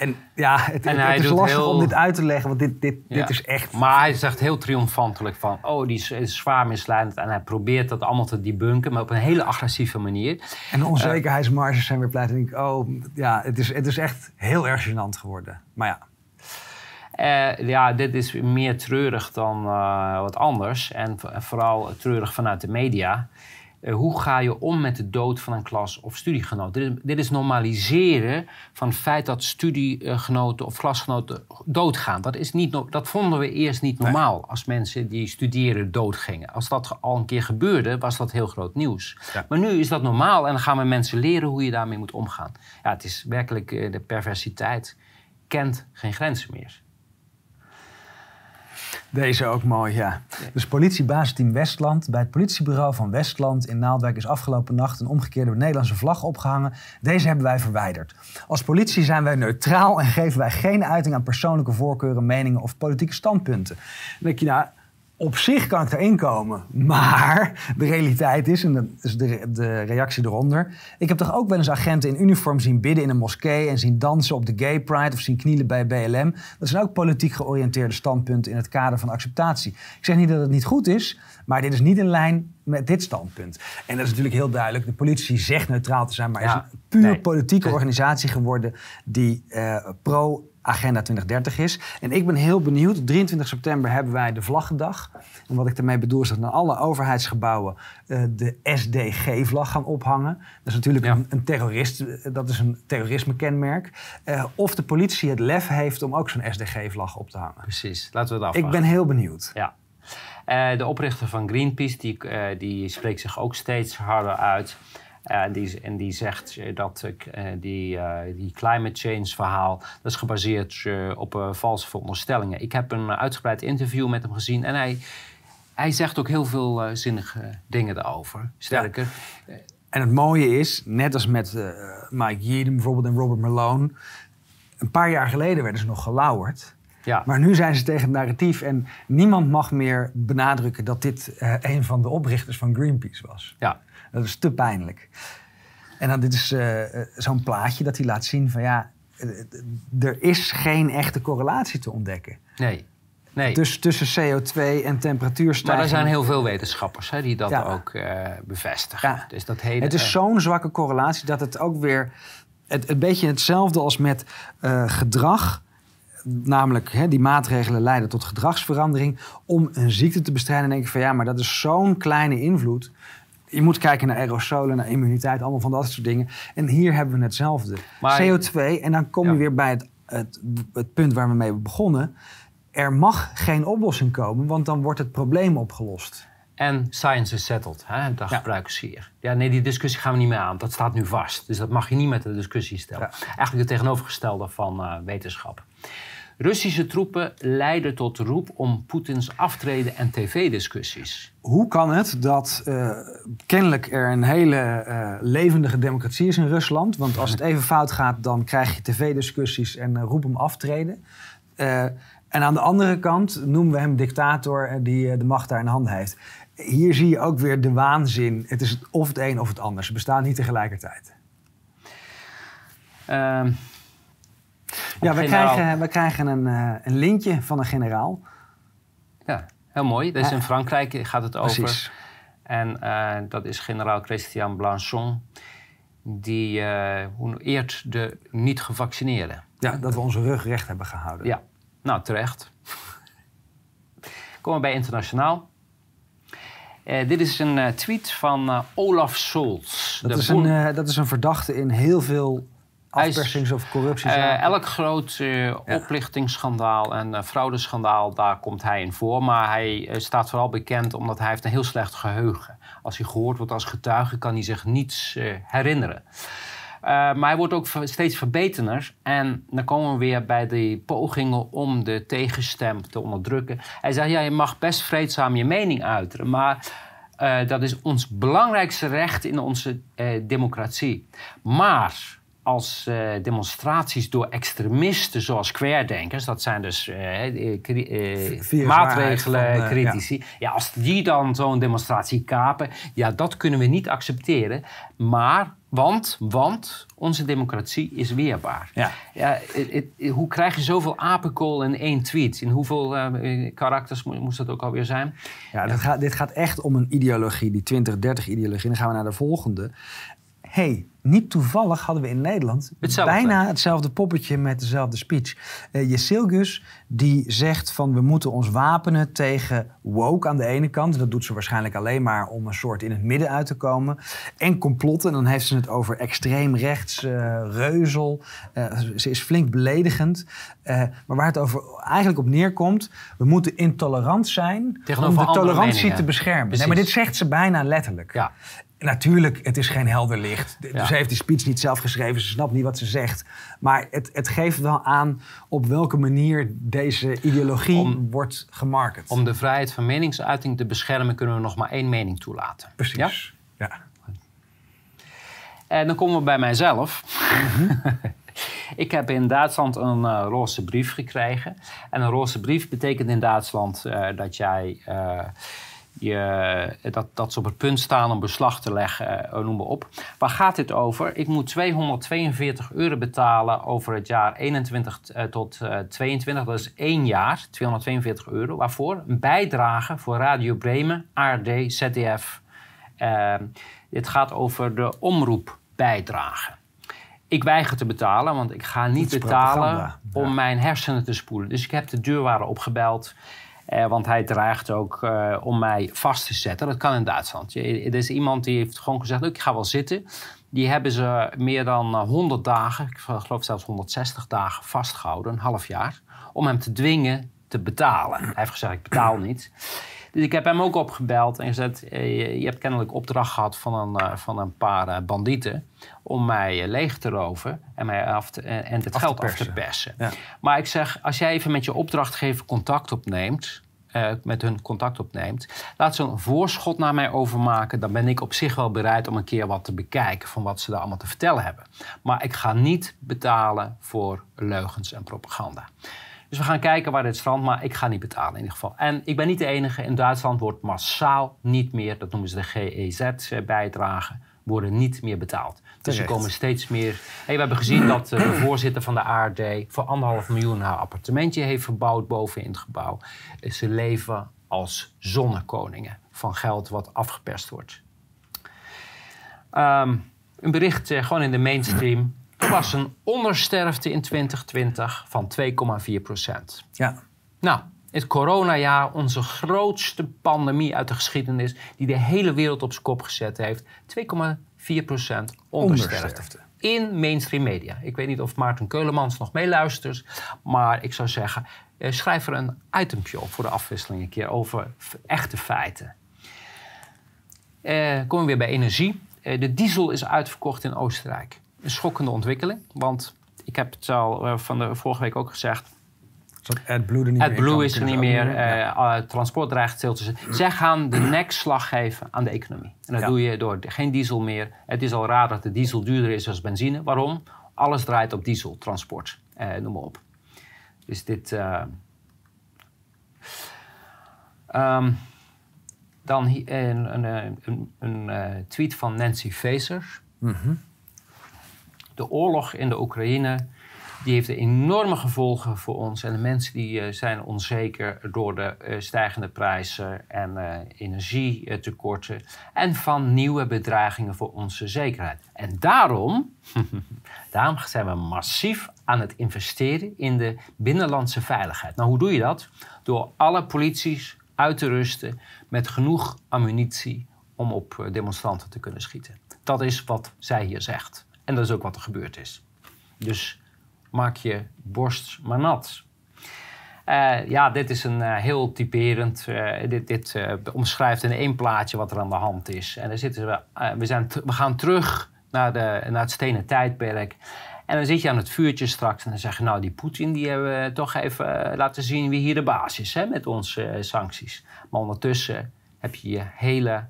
A: En ja, het,
B: En
A: is lastig
B: heel-
A: om dit uit te leggen, want dit, dit,
B: Ja.
A: dit is echt...
B: Maar hij zegt heel triomfantelijk van, oh, die is, is zwaar misleidend. En hij probeert dat allemaal te debunken, maar op een hele agressieve manier.
A: En de onzekerheidsmarges zijn weer pleit. En ik, oh, ja, het is, het is echt heel erg gênant geworden. Maar ja,
B: Eh, ja, dit is meer treurig dan eh, wat anders. En vooral treurig vanuit de media. Eh, hoe ga je om met de dood van een klas of studiegenoot? Dit is, dit is normaliseren van het feit dat studiegenoten of klasgenoten doodgaan. Dat, is niet, dat vonden we eerst niet normaal als mensen die studeren doodgingen. Als dat al een keer gebeurde, was dat heel groot nieuws.
A: Ja.
B: Maar nu is dat normaal en dan gaan we mensen leren hoe je daarmee moet omgaan. Ja, het is werkelijk, eh, de perversiteit kent geen grenzen meer.
A: Deze ook mooi, ja. Dus politiebasisteam Westland. Bij het politiebureau van Westland in Naaldwijk is afgelopen nacht een omgekeerde Nederlandse vlag opgehangen. Deze hebben wij verwijderd. Als politie zijn wij neutraal en geven wij geen uiting aan persoonlijke voorkeuren, meningen of politieke standpunten. Dan denk je, nou, op zich kan ik erin komen. Maar de realiteit is, en dat is de, de reactie eronder. Ik heb toch ook wel eens agenten in uniform zien bidden in een moskee. en zien dansen op de Gay Pride of zien knielen bij BLM. Dat zijn ook politiek georiënteerde standpunten in het kader van acceptatie. Ik zeg niet dat het niet goed is, maar dit is niet in lijn met dit standpunt. En dat is natuurlijk heel duidelijk. De politie zegt neutraal te zijn, maar
B: Ja,
A: is een puur
B: nee.
A: politieke organisatie geworden die eh, pro Agenda 2030 is. En ik ben heel benieuwd. 23 september hebben wij de Vlaggendag. En wat ik daarmee bedoel is dat naar alle overheidsgebouwen eh, de SDG-vlag gaan ophangen. Dat is natuurlijk
B: Ja.
A: een, een terrorist, eh, dat is een terrorisme-kenmerk. Eh, of de politie het lef heeft om ook zo'n SDG-vlag op te hangen.
B: Precies, laten we het
A: Ik
B: afwachten.
A: ben heel benieuwd.
B: Ja. De oprichter van Greenpeace die, die spreekt zich ook steeds harder uit. Eh, die, en die zegt eh, dat eh, die, die climate change verhaal... dat is gebaseerd op valse veronderstellingen. Ik heb een uitgebreid interview met hem gezien... en hij, hij zegt ook heel veel zinnige dingen daarover. Sterker,
A: En het mooie is, net als met Mike Yeadon bijvoorbeeld en Robert Malone... een paar jaar geleden werden ze nog gelauwerd...
B: ja.
A: Maar nu zijn ze tegen het narratief en niemand mag meer benadrukken dat dit eh, een van de oprichters van Greenpeace was.
B: ja.
A: Dat is te pijnlijk. En dan dit is eh, eh, zo'n plaatje dat hij laat zien van ja, er is geen echte correlatie te ontdekken.
B: Nee. nee.
A: Dus tussen CO2 en temperatuurstijging.
B: maar er zijn heel veel wetenschappers hè, die dat
A: Ja.
B: ook bevestigen.
A: Ja.
B: Dus dat hele,
A: Het is zo'n zwakke correlatie dat het ook weer het, een beetje hetzelfde als met gedrag. Namelijk, hè, die maatregelen leiden tot gedragsverandering. Om een ziekte te bestrijden, denk ik van ja, maar dat is zo'n kleine invloed. Je moet kijken naar aerosolen, naar immuniteit, allemaal van dat soort dingen. En hier hebben we hetzelfde.
B: Maar-
A: CO2, en dan kom je weer bij het, het, het punt waar we mee begonnen. Er mag geen oplossing komen, want dan wordt het probleem opgelost.
B: En science is settled, hè? dat
A: Ja.
B: gebruiken ze hier. Ja, nee, die discussie gaan we niet meer aan. Dat staat nu vast. Dus dat mag je niet met de discussie stellen.
A: Ja.
B: Eigenlijk het tegenovergestelde van eh, wetenschap. Russische troepen leiden tot roep om Poetins aftreden en tv-discussies.
A: Hoe kan het dat eh, kennelijk er een hele eh, levendige democratie is in Rusland? Want als het even fout gaat, dan krijg je tv-discussies en eh, roep hem aftreden. En aan de andere kant noemen we hem dictator die de macht daar in handen heeft. Hier zie je ook weer de waanzin. Het is of het een of het ander. Ze bestaan niet tegelijkertijd. Ja, we
B: generaal-
A: krijgen, we krijgen een, eh, een lintje van een generaal.
B: ja, heel mooi. Dat is
A: Ja.
B: in Frankrijk gaat het over.
A: Precies.
B: En eh, dat is generaal Christian Blanchon. Die eh, hoe- eert de niet-gevaccineerden.
A: Ja, dat we onze rug recht hebben gehouden.
B: Ja, nou terecht. Komen we bij internationaal. Eh, dit is een eh, tweet van eh, Olaf Scholz.
A: Dat,
B: de
A: is een, eh, dat is een verdachte in heel veel afpersings- of
B: Eh,
A: corruptiezaken.
B: elk groot eh, oplichtingsschandaal en eh, fraudeschandaal, daar komt hij in voor. Maar hij staat vooral bekend omdat hij heeft een heel slecht geheugen. Als hij gehoord wordt als getuige, kan hij zich niets herinneren. Maar hij wordt ook steeds verbeterder. En dan komen we weer bij die pogingen om de tegenstem te onderdrukken. Hij zegt, ja, je mag best vreedzaam je mening uiten, maar... dat is ons belangrijkste recht in onze democratie. Maar als eh, demonstraties door extremisten zoals querdenkers, dat zijn dus
A: Viruswaarheid
B: maatregelen critici, ja. als die dan zo'n demonstratie kapen, ja, dat kunnen we niet accepteren. Maar, want, want onze democratie is weerbaar.
A: Ja.
B: Ja, hoe krijg je zoveel apenkool in één tweet? In hoeveel karakters mo- moest dat ook alweer zijn?
A: Ja, Dit, gaat, dit gaat echt om een ideologie, die 2030-ideologie. Dan gaan we naar de volgende. Hey, niet toevallig hadden we in Nederland
B: Hetzelfde.
A: bijna hetzelfde poppetje met dezelfde speech. Uh, Jezilgus die zegt van we moeten ons wapenen tegen woke aan de ene kant. Dat doet ze waarschijnlijk alleen maar om een soort in het midden uit te komen. En complotten, en dan heeft ze het over extreem rechts, uh, reuzel. Uh, ze is flink beledigend. Uh, maar waar het over eigenlijk op neerkomt, we moeten intolerant zijn
B: Tegenover
A: om de tolerantie
B: meningen.
A: te beschermen.
B: Precies.
A: Nee, maar dit zegt ze bijna letterlijk.
B: Ja.
A: Natuurlijk, het is geen helder licht.
B: Ja.
A: Ze heeft die speech niet zelf geschreven, ze snapt niet wat ze zegt. Maar het, het geeft wel aan op welke manier deze ideologie
B: Om-
A: wordt gemarket.
B: Om de vrijheid van meningsuiting te beschermen, kunnen we nog maar één mening toelaten. Ja?
A: Precies. Ja?
B: En dan komen we bij mijzelf.
A: Mhm.
B: ik heb in Duitsland een eh, roze brief gekregen. En een roze brief betekent in Duitsland eh, dat jij. eh, je, dat, dat ze op het punt staan om beslag te leggen, eh, noem maar op. Waar gaat dit over? Ik moet 242 euro betalen over het jaar 21 eh, tot eh, 22. Dat is één jaar, 242 euro. Waarvoor? Een bijdrage voor Radio Bremen, ARD, ZDF Uh, dit gaat over de omroepbijdrage. Ik weiger te betalen, want ik ga niet betalen om mijn hersenen te spoelen. Dus ik heb de deurwaarder opgebeld. Uh, want hij dreigt ook uh, om mij vast te zetten. Dat kan in Duitsland. Er is iemand die heeft gewoon gezegd: Ik ga wel zitten. Die hebben ze meer dan 100 dagen, ik geloof zelfs 160 dagen vastgehouden, een half jaar, om hem te dwingen te betalen. Hij heeft gezegd: Ik betaal niet. Dus ik heb hem ook opgebeld en gezegd: eh, Je hebt kennelijk opdracht gehad van een, eh, van een paar eh, bandieten om mij leeg te roven en, mij af te, en het geld af te persen. Ja. Maar ik zeg: Als jij even met je opdrachtgever contact opneemt. Uh, met hun contact opneemt. Laat ze een voorschot naar mij overmaken. Dan ben ik op zich wel bereid om een keer wat te bekijken van wat ze daar allemaal te vertellen hebben. Maar ik ga niet betalen voor leugens en propaganda. Dus we gaan kijken waar dit strandt, maar ik ga niet betalen in ieder geval. En ik ben niet de enige. In Duitsland wordt massaal niet meer, dat noemen ze de GEZ-bijdragen, worden niet meer betaald. Dus er komen steeds meer. Hey, we hebben gezien dat eh, de voorzitter van de ARD voor anderhalf miljoen haar appartementje heeft verbouwd boven in het gebouw. Ze leven als zonnekoningen van geld wat afgeperst wordt. Um, een bericht uh, gewoon in de mainstream. Was een ondersterfte in 2020 van 2,4 procent.
A: Ja.
B: Nou, het coronajaar, onze grootste pandemie uit de geschiedenis, die de hele wereld op zijn kop gezet heeft. 2,4 procent ondersterfte. In mainstream media. Ik weet niet of Maarten Keulemans nog meeluistert, maar ik zou zeggen, eh, schrijf er een itempje op voor de afwisseling een keer over echte feiten. Eh, komen we weer bij energie. Eh, de diesel is uitverkocht in Oostenrijk een schokkende ontwikkeling. Want ik heb het al uh, van de vorige week ook gezegd.
A: AdBlue er niet
B: AdBlue meer is er niet meer. Uh, transport dreigt stil te zijn. Zij gaan de nekslag geven aan de economie. En dat doe je door geen diesel meer. Het is al raar dat de diesel duurder is dan benzine. Waarom? Alles draait op diesel, transport. Uh, noem maar op. Dus dit... Um, dan een, een, een, een, tweet van Nancy Faeser. Mm -hmm de oorlog in de Oekraïne die heeft enorme gevolgen voor ons. En de mensen die uh, zijn onzeker door de uh, stijgende prijzen en uh, energietekorten. En van nieuwe bedreigingen voor onze zekerheid. En daarom, daarom zijn we massief aan het investeren in de binnenlandse veiligheid. Nou, hoe doe je dat? Door alle polities uit te rusten met genoeg ammunitie om op demonstranten te kunnen schieten. Dat is wat zij hier zegt. En dat is ook wat er gebeurd is. Dus maak je borst maar nat. Uh, ja, dit is een uh, heel typerend. Uh, dit dit omschrijft in één plaatje wat er aan de hand is. En dan zitten we, we, zijn we gaan terug naar, de, naar het stenen tijdperk. En dan zit je aan het vuurtje straks en dan zeg je... nou, die Poetin die hebben we toch even laten zien wie hier de baas is... Hè, met onze sancties. Maar ondertussen heb je je hele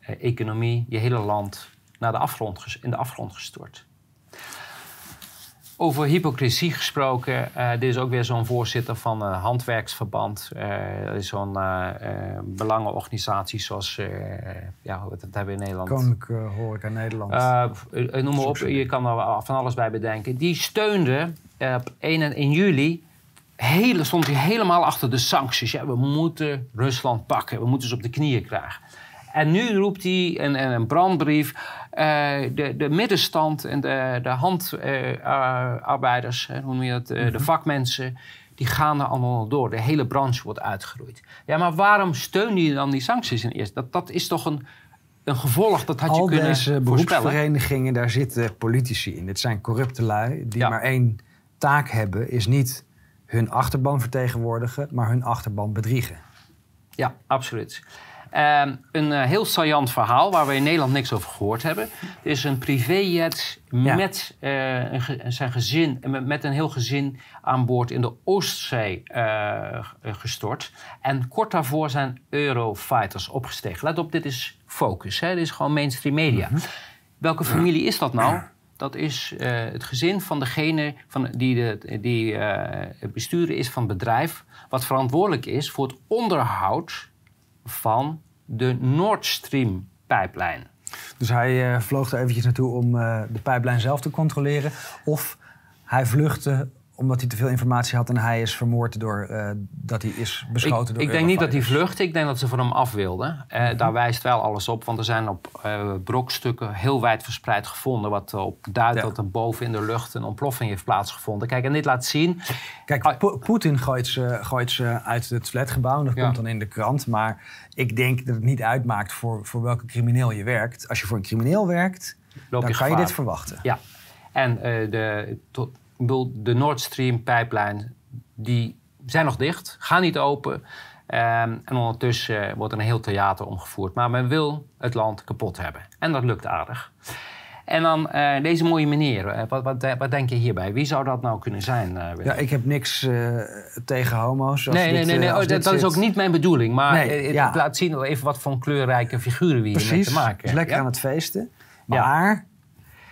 B: economie, je hele land naar de afgrond, in de afgrond gestort. Over hypocrisie gesproken, uh, dit is ook weer zo'n voorzitter van een handwerksverband. Uh, zo'n uh, belangenorganisatie zoals, ja, wat hebben we in Nederland?
A: Koninklijke Horeca Nederland.
B: noem maar op, je kan er van alles bij bedenken. Die steunde op 1 en 1 juli hele, stond hij helemaal achter de sancties. Ja, we moeten Rusland pakken, we moeten ze op de knieën krijgen. En nu roept hij een, een brandbrief. Uh, de, de middenstand en de, de handarbeiders, uh, hoe noem je dat, uh, de mhm. vakmensen, die gaan er allemaal door. De hele branche wordt uitgeroeid. Ja, maar waarom steun je dan die sancties in eerst? Dat, dat is toch een, een gevolg, dat had je kunnen
A: deze beroepsverenigingen, daar zitten politici in. Dit zijn corrupte lui die maar één taak hebben, is niet hun achterban vertegenwoordigen, maar hun achterban bedriegen.
B: Ja, absoluut. Ehm, een uh, heel saillant verhaal waar we in Nederland niks over gehoord hebben. Er is een privéjet met uh, een zijn gezin, met, met, een heel gezin aan boord in de Oostzee gestort. En kort daarvoor zijn Eurofighters opgestegen. Let op, dit is focus. Hè? Dit is gewoon mainstream media. Mhm. Welke familie is dat nou? Dat is het gezin van degene van, die, de, die het besturen is van het bedrijf... wat verantwoordelijk is voor het onderhoud van de Nord Stream pijplijn.
A: Dus hij uh, vloog er eventjes naartoe om uh, de pijplijn zelf te controleren. Of hij vluchtte omdat hij te veel informatie had en hij is vermoord door uh, dat hij is beschoten
B: ik,
A: door
B: Ik denk niet dat hij vluchtte, ik denk dat ze van hem af wilden. Uh, mm Daar wijst wel alles op, want er zijn op uh, brokstukken heel wijd verspreid gevonden... wat op duidt ja. dat er boven in de lucht een ontploffing heeft plaatsgevonden. Kijk, en dit laat zien...
A: Kijk, ah, Poetin gooit ze, gooit ze uit het flatgebouw en dat ja. komt dan in de krant. Maar ik denk dat het niet uitmaakt voor, voor welke crimineel je werkt. Als je voor een crimineel werkt, Loop dan kan je dit verwachten.
B: Ja, en de... Tot, de Nord Stream pijplijn, die zijn nog dicht, gaan niet open. Um, en ondertussen wordt er een heel theater omgevoerd. Maar men wil het land kapot hebben. En dat lukt aardig. En dan uh, deze mooie meneer. Uh, wat, wat, wat, denk je hierbij? Wie zou dat nou kunnen zijn?
A: Ja, ik heb niks tegen homo's.
B: Nee, nee, nee, nee. Oh, dat, dat is ook niet mijn bedoeling. Maar nee, ja. laat zien even wat voor kleurrijke figuren we hier mee te maken
A: hebben. lekker aan het feesten. Maar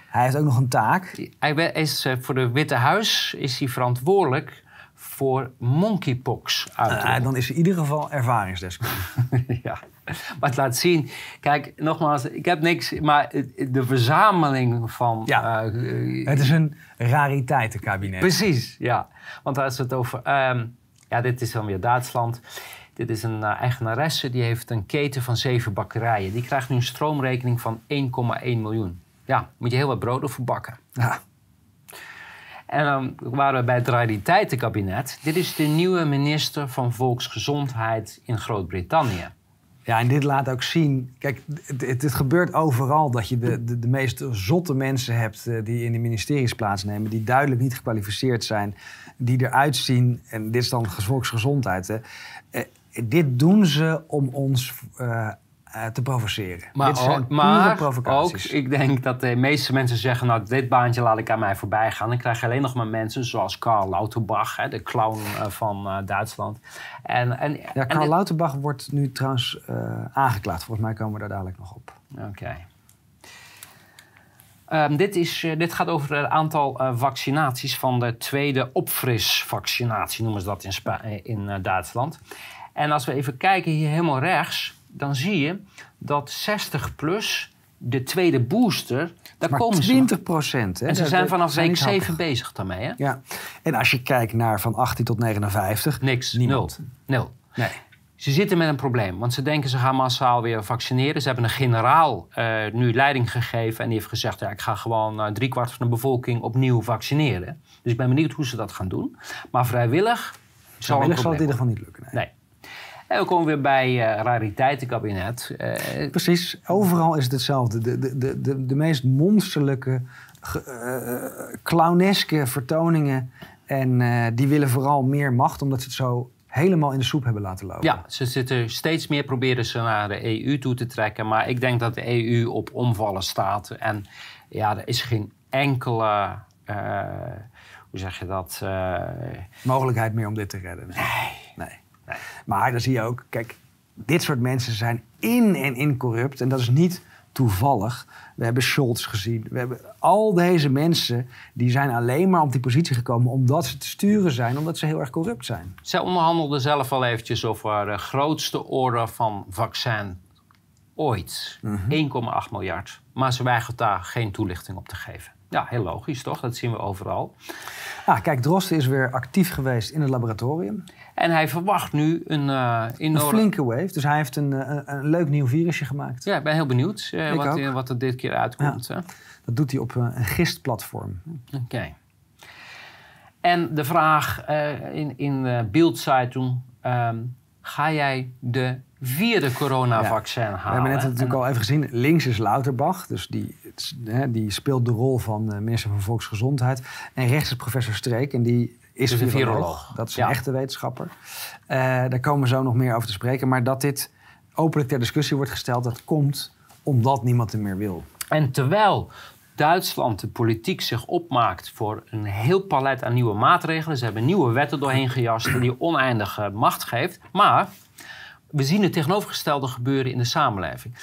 A: hij heeft ook nog een taak.
B: Hij is uh, voor de Witte Huis is hij verantwoordelijk voor monkeypox
A: uh, dan is hij in ieder geval ervaringsdeskundige.
B: ja, maar het laat zien. Kijk, nogmaals, ik heb niks, maar de verzameling van.
A: Ja, uh, het is een rariteitenkabinet.
B: Precies, ja. Want als het over. Um, ja, dit is dan weer Duitsland. Dit is een eigenaresse die heeft een keten van zeven bakkerijen. Die krijgt nu een stroomrekening van 1,1 miljoen. Ja, moet je heel wat brood voor bakken. Ja. En dan waren we bij het rariteitenkabinet. Dit is de nieuwe minister van Volksgezondheid in Groot-Brittannië.
A: Ja, en dit laat ook zien. Kijk, het, het, gebeurt overal dat je de, de, de meest zotte mensen hebt uh, die in de ministeries plaatsnemen, die duidelijk niet gekwalificeerd zijn, die eruit zien. En dit is dan volksgezondheid. Hè. Uh, dit doen ze om ons uh, uh, te provoceren.
B: Maar, dit zijn maar provocaties. ook, ik denk dat de meeste mensen zeggen... nou, dit baantje laat ik aan mij voorbij gaan. Dan krijg je alleen nog maar mensen zoals Karl Lauterbach... Hè, de clown uh, van uh, Duitsland.
A: En, en, ja, Karl en Lauterbach wordt nu trouwens aangeklaagd. Volgens mij komen we daar dadelijk nog op.
B: Oké. Okay. Um, dit, is, dit gaat over het aantal vaccinaties van de tweede opfrisvaccinatie, noemen ze dat in, Spa in Duitsland. En als we even kijken hier helemaal rechts, dan zie je dat 60 plus, de tweede booster, daar
A: maar
B: komen
A: 20 procent.
B: En ze zijn vanaf week 7 bezig daarmee. Hè?
A: Ja, en als je kijkt naar van 18 tot 59,
B: niks.
A: Niemand.
B: Nul. Nul. Nee. Ze zitten met een probleem, want ze denken ze gaan massaal weer vaccineren. Ze hebben een generaal uh, nu leiding gegeven en die heeft gezegd: ja, ik ga gewoon uh, driekwart van de bevolking opnieuw vaccineren. Dus ik ben benieuwd hoe ze dat gaan doen. Maar vrijwillig,
A: vrijwillig zal het in ieder geval niet lukken.
B: Nee. nee. En we komen weer bij uh, rariteitenkabinet.
A: Uh, Precies, overal is het hetzelfde. De, de, de, de, meest monsterlijke, uh, clowneske vertoningen. En die willen vooral meer macht, omdat ze het zo helemaal in de soep hebben laten lopen.
B: Ja, ze zitten steeds meer proberen ze naar de EU toe te trekken. Maar ik denk dat de EU op omvallen staat. En ja, er is geen enkele. hoe zeg je dat?
A: Mogelijkheid meer om dit te redden.
B: Nee.
A: Nee. Maar dan zie je ook, kijk, dit soort mensen zijn in en in corrupt. En dat is niet toevallig. We hebben Scholz gezien. We hebben al deze mensen die zijn alleen maar op die positie gekomen omdat ze te sturen zijn, omdat ze heel erg corrupt zijn.
B: Zij onderhandelden zelf al eventjes over de grootste order van vaccin ooit. 1,8 mhm. miljard. Maar ze weigert daar geen toelichting op te geven. Ja, heel logisch toch? Dat zien we overal.
A: Ah, kijk, Drosten is weer actief geweest in het laboratorium.
B: En hij verwacht nu een uh,
A: enorme... Een flinke wave. Dus hij heeft een, een, eh, een, leuk nieuw virusje gemaakt.
B: Ja, ik ben heel benieuwd uh, wat, wat, er dit keer uitkomt. Ja,
A: dat doet hij op een gistplatform.
B: Oké. En de vraag in, in uh, Bildzeitung... Um, ga jij de vierde coronavaccin ja. halen? We
A: hebben net natuurlijk al even gezien. Links is Lauterbach. Dus die, die speelt de rol van minister van Volksgezondheid. En rechts is professor Streek. En die is dus een viroloog. Dat is een echte wetenschapper. Uh, daar komen we zo nog meer over te spreken. Maar dat dit openlijk ter discussie wordt gesteld, dat komt omdat niemand er meer wil.
B: En terwijl Duitsland de politiek zich opmaakt voor een heel palet aan nieuwe maatregelen. Ze hebben nieuwe wetten doorheen gejast die oneindige macht geeft. Maar we zien het tegenovergestelde gebeuren in de samenleving.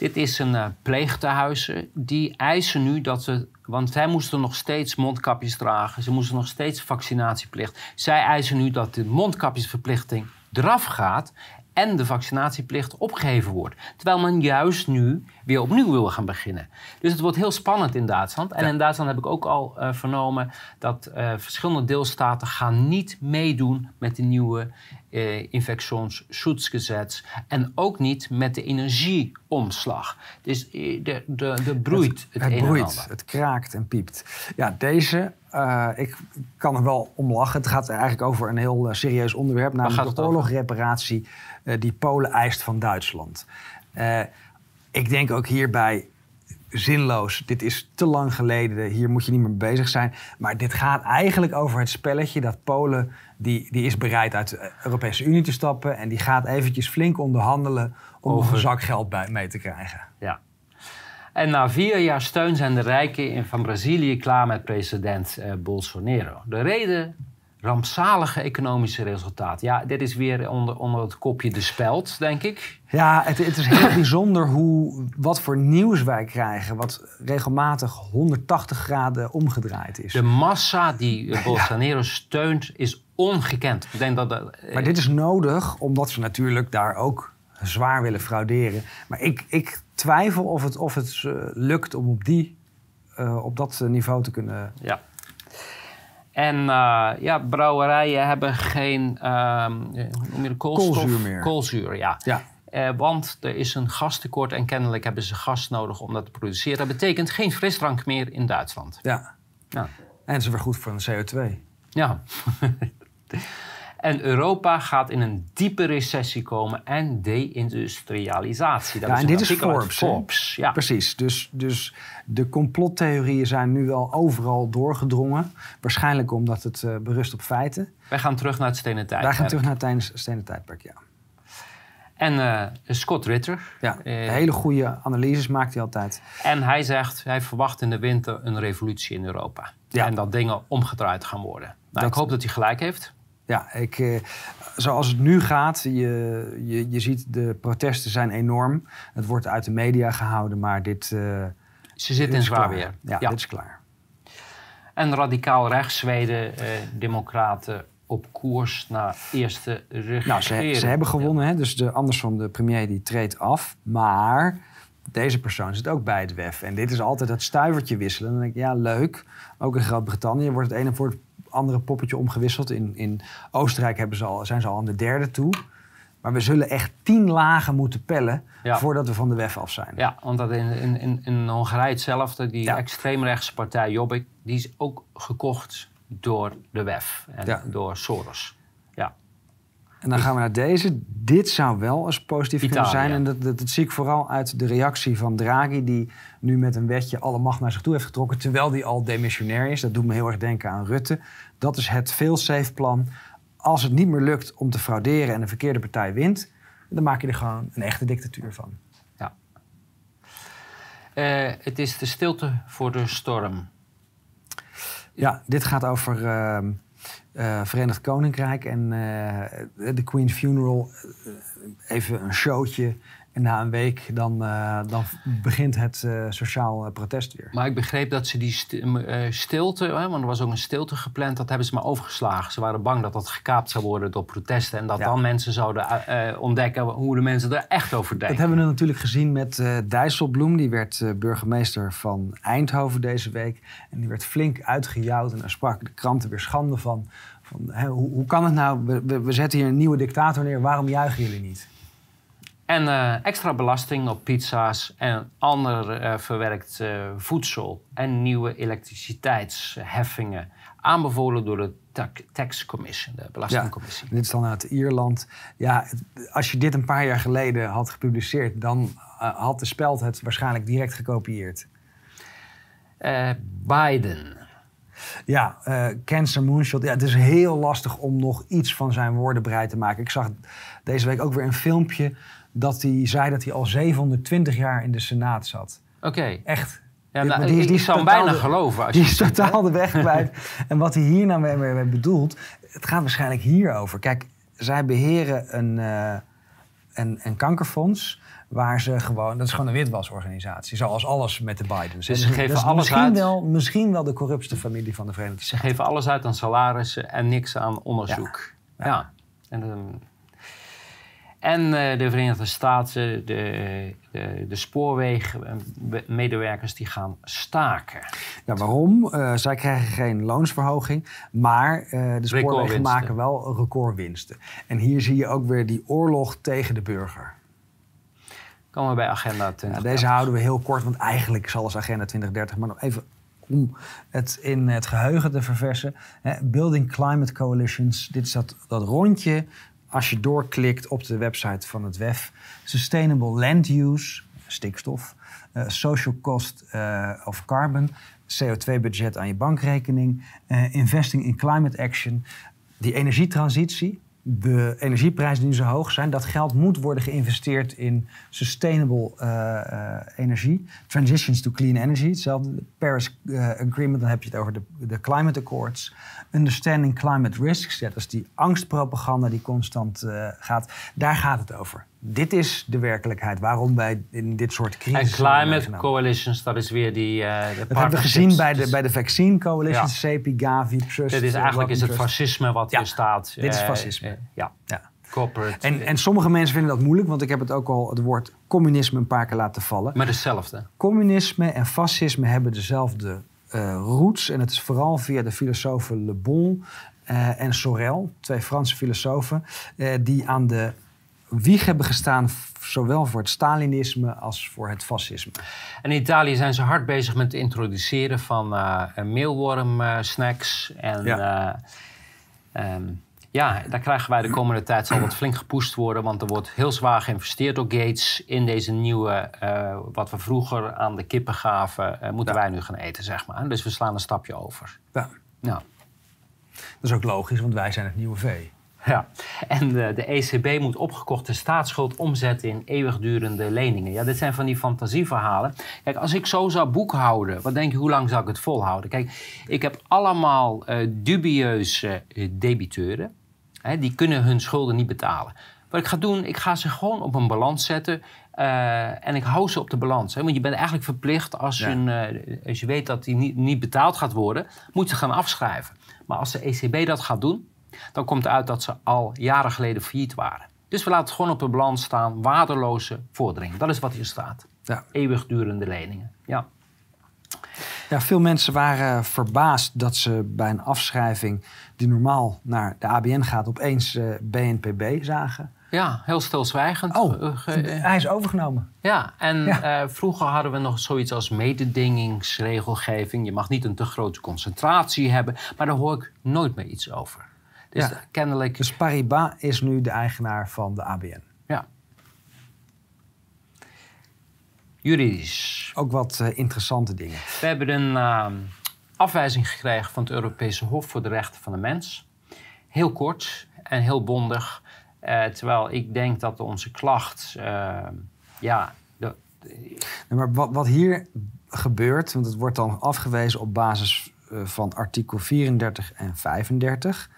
B: Dit is een uh, pleegtehuizen. Die eisen nu dat ze. Want zij moesten nog steeds mondkapjes dragen. Ze moesten nog steeds vaccinatieplicht. Zij eisen nu dat de mondkapjesverplichting eraf gaat. en de vaccinatieplicht opgeheven wordt. Terwijl men juist nu weer opnieuw wil gaan beginnen. Dus het wordt heel spannend in Duitsland. En in Duitsland heb ik ook al uh, vernomen dat uh, verschillende deelstaten gaan niet meedoen met de nieuwe uh, infectionsschutzgesetz. En ook niet met de energieomslag. Dus de, de, de broeit het,
A: het,
B: het
A: broeit, het kraakt en piept. Ja, deze uh, ik kan er wel om lachen. Het gaat eigenlijk over een heel uh, serieus onderwerp, namelijk de oorlogreparatie uh, die Polen eist van Duitsland. Ik denk ook hierbij zinloos. Dit is te lang geleden. Hier moet je niet meer mee bezig zijn. Maar dit gaat eigenlijk over het spelletje dat Polen die, die is bereid uit de Europese Unie te stappen en die gaat eventjes flink onderhandelen om over... een zak geld bij, mee te krijgen.
B: Ja. En na vier jaar steun zijn de rijken van Brazilië klaar met president eh, Bolsonaro. De reden? Rampzalige economische resultaat. Ja, dit is weer onder, onder het kopje de speld, denk ik.
A: Ja, het, het is heel bijzonder hoe, wat voor nieuws wij krijgen... wat regelmatig 180 graden omgedraaid is.
B: De massa die eh, Bolsonaro ja. steunt is ongekend. Ik denk dat,
A: eh, maar dit is nodig, omdat ze natuurlijk daar ook zwaar willen frauderen. Maar ik, ik twijfel of het, of het uh, lukt om op, die, uh, op dat niveau te kunnen.
B: Ja. En uh, ja, brouwerijen hebben geen noem je koolstof?
A: koolzuur meer.
B: Koolzuur, ja.
A: ja.
B: want er is een gastekort en kennelijk hebben ze gas nodig om dat te produceren. Dat betekent geen frisdrank meer in Duitsland.
A: Ja. ja. En is weer goed voor een CO2.
B: Ja. En Europa gaat in een diepe recessie komen en deindustrialisatie.
A: Dat ja, is en dit is Forbes. Forbes. Ja. Precies. Dus, dus de complottheorieën zijn nu al overal doorgedrongen. Waarschijnlijk omdat het uh, berust op feiten.
B: Wij gaan terug naar het stenen tijdperk.
A: Wij gaan terug naar het stenen tijdperk, ja.
B: En uh, Scott Ritter.
A: Ja, uh, hele goede analyses maakt hij altijd.
B: En hij zegt, hij verwacht in de winter een revolutie in Europa. Ja. En dat dingen omgedraaid gaan worden. Nou, dat... Ik hoop dat hij gelijk heeft.
A: Ja, ik, eh, zoals het nu gaat, je, je, je ziet de protesten zijn enorm. Het wordt uit de media gehouden, maar dit... Uh,
B: Ze zitten in zwaar weer.
A: Ja, ja, dit is klaar.
B: En radicaal rechts, Zweden, eh, democraten op koers naar eerste regering.
A: Nou, ze, ze hebben gewonnen, hè? dus de, Anderson, de premier, die treedt af. Maar deze persoon zit ook bij het WEF. En dit is altijd het stuivertje wisselen. dan denk ik, ja, leuk. Ook in Groot-Brittannië wordt het ene voor het andere poppetje omgewisseld. In, in Oostenrijk hebben ze al, zijn ze al aan de derde toe. Maar we zullen echt tien lagen moeten pellen voordat we van de WEF af zijn.
B: Ja, want dat in, in, in, in Hongarije hetzelfde. Die ja. extreemrechtse partij Jobbik, die is ook gekocht door de WEF en ja. door Soros.
A: En dan gaan we naar deze. Dit zou wel eens positief Italië. kunnen zijn. En dat, dat, dat, zie ik vooral uit de reactie van Draghi... die nu met een wetje alle macht naar zich toe heeft getrokken... terwijl die al demissionair is. Dat doet me heel erg denken aan Rutte. Dat is het fail-safe plan. Als het niet meer lukt om te frauderen en de verkeerde partij wint... dan maak je er gewoon een echte dictatuur van.
B: Ja. Uh, het is de stilte voor de storm.
A: Ja, dit gaat over... Uh, uh, Verenigd Koninkrijk en uh, de Queen's Funeral. Uh, even een showtje. En na een week dan, uh, dan begint het uh, sociaal protest weer.
B: Maar ik begreep dat ze die stilte, hè, want er was ook een stilte gepland, dat hebben ze maar overgeslagen. Ze waren bang dat dat gekaapt zou worden door protesten. En dat ja. dan mensen zouden uh, ontdekken hoe de mensen er echt over denken.
A: Dat hebben we natuurlijk gezien met Dijsselbloem. Die werd burgemeester van Eindhoven deze week. En die werd flink uitgejouwd. En daar sprak de kranten weer schande van. van hè, hoe, hoe, kan het nou? We, we, we zetten hier een nieuwe dictator neer. Waarom juichen jullie niet?
B: En uh, extra belasting op pizza's en ander uh, verwerkt uh, voedsel en nieuwe elektriciteitsheffingen. Aanbevolen door de Tax Commission, de Belastingcommissie.
A: Ja, dit is dan uit Ierland. Ja, als je dit een paar jaar geleden had gepubliceerd, dan had de speld het waarschijnlijk direct gekopieerd.
B: Biden.
A: Ja, Cancer Moonshot. Ja, het is heel lastig om nog iets van zijn woordenbrei te maken. Ik zag deze week ook weer een filmpje dat hij zei dat hij al 720 jaar in de Senaat zat.
B: Oké.
A: Echt.
B: Ja, nou, die, die, ik zou bijna geloven. Als
A: die is totaal de weg kwijt. en wat hij hier nou mee, bedoelt, het gaat waarschijnlijk hierover. Kijk, zij beheren een, uh, een, een kankerfonds waar ze gewoon, dat is gewoon een witwasorganisatie, zoals alles met de Bidens.
B: Dus ze geven alles
A: misschien
B: uit.
A: Wel, misschien wel de corruptste familie van de Verenigde
B: Staten. Ze geven alles uit aan salarissen en niks aan onderzoek. Ja. ja. En, En uh, de Verenigde Staten, de, de, de spoorwegmedewerkers, die gaan staken.
A: Ja, waarom? Uh, zij krijgen geen loonsverhoging, maar uh, de spoorwegen maken wel recordwinsten. En hier zie je ook weer die oorlog tegen de burger.
B: Komen we bij Agenda 2030.
A: Ja, deze houden we heel kort, want eigenlijk zal als Agenda 2030, maar nog even om het in het geheugen te verversen. Building Climate Coalitions, dit is dat, dat rondje als je doorklikt op de website van het WEF, Sustainable Land Use, stikstof, uh, Social Cost uh, of Carbon, CO2-budget aan je bankrekening, uh, Investing in Climate Action, die energietransitie, de energieprijzen die zo hoog zijn, dat geld moet worden geïnvesteerd in sustainable uh, energie. Transitions to clean energy, hetzelfde. Paris Agreement, dan heb je het over de, de Climate Accords. Understanding climate risks, ja, dat is die angstpropaganda die constant gaat. Daar gaat het over. Dit is de werkelijkheid waarom wij in dit soort crisis.
B: En climate coalitions, dat is weer die. Uh,
A: dat hebben we gezien bij de, bij de vaccine coalitions, ja. CEPI, Gavi, Trust.
B: Dit is eigenlijk is het fascisme wat
A: ja,
B: hier staat.
A: Dit is fascisme. Uh,
B: ja. ja. Corporate.
A: En, en sommige mensen vinden dat moeilijk, want ik heb het ook al het woord communisme een paar keer laten vallen.
B: Maar hetzelfde.
A: Communisme en fascisme hebben dezelfde roots. En het is vooral via de filosofen Le Bon uh, en Sorel, twee Franse filosofen, uh, die aan de wieg hebben gestaan zowel voor het Stalinisme als voor het fascisme.
B: En in Italië zijn ze hard bezig met het introduceren van uh, meelworm-snacks. en ja. Uh, um, ja, daar krijgen wij de komende tijd zal dat flink gepoest worden. Want er wordt heel zwaar geïnvesteerd door Gates in deze nieuwe, uh, wat we vroeger aan de kippen gaven, moeten ja. wij nu gaan eten, zeg maar. Dus we slaan een stapje over.
A: Ja. Dat is ook logisch, want wij zijn het nieuwe vee.
B: Ja, en de, de, ECB moet opgekochte staatsschuld omzetten in eeuwigdurende leningen. Ja, dit zijn van die fantasieverhalen. Kijk, als ik zo zou boekhouden, wat denk je, hoe lang zou ik het volhouden? Kijk, ik heb allemaal uh, dubieuze debiteuren. Hè, die kunnen hun schulden niet betalen. Wat ik ga doen, ik ga ze gewoon op een balans zetten. Uh, en ik hou ze op de balans. Hè? Want je bent eigenlijk verplicht, als, ja. je, als je weet dat die niet, niet betaald gaat worden, moet je gaan afschrijven. Maar als de ECB dat gaat doen, dan komt uit dat ze al jaren geleden failliet waren. Dus we laten het gewoon op de balans staan, waardeloze vorderingen. Dat is wat hier staat.
A: Ja.
B: Eeuwigdurende leningen. Ja.
A: Ja, veel mensen waren verbaasd dat ze bij een afschrijving die normaal naar de ABN gaat, opeens uh, BNPB zagen.
B: Ja, heel stilzwijgend.
A: Oh, hij is overgenomen.
B: Ja, en ja. Uh, vroeger hadden we nog zoiets als mededingingsregelgeving. Je mag niet een te grote concentratie hebben, maar daar hoor ik nooit meer iets over. Dus
A: ja.
B: kennelijk...
A: Dus Paribas is nu de eigenaar van de ABN.
B: Ja. Juridisch.
A: Ook wat uh, interessante dingen.
B: We hebben een uh, afwijzing gekregen van het Europese Hof voor de Rechten van de Mens. Heel kort en heel bondig. Uh, terwijl ik denk dat onze klacht... ja, de,
A: nee, maar wat, wat hier gebeurt, want het wordt dan afgewezen op basis van artikel 34 en 35...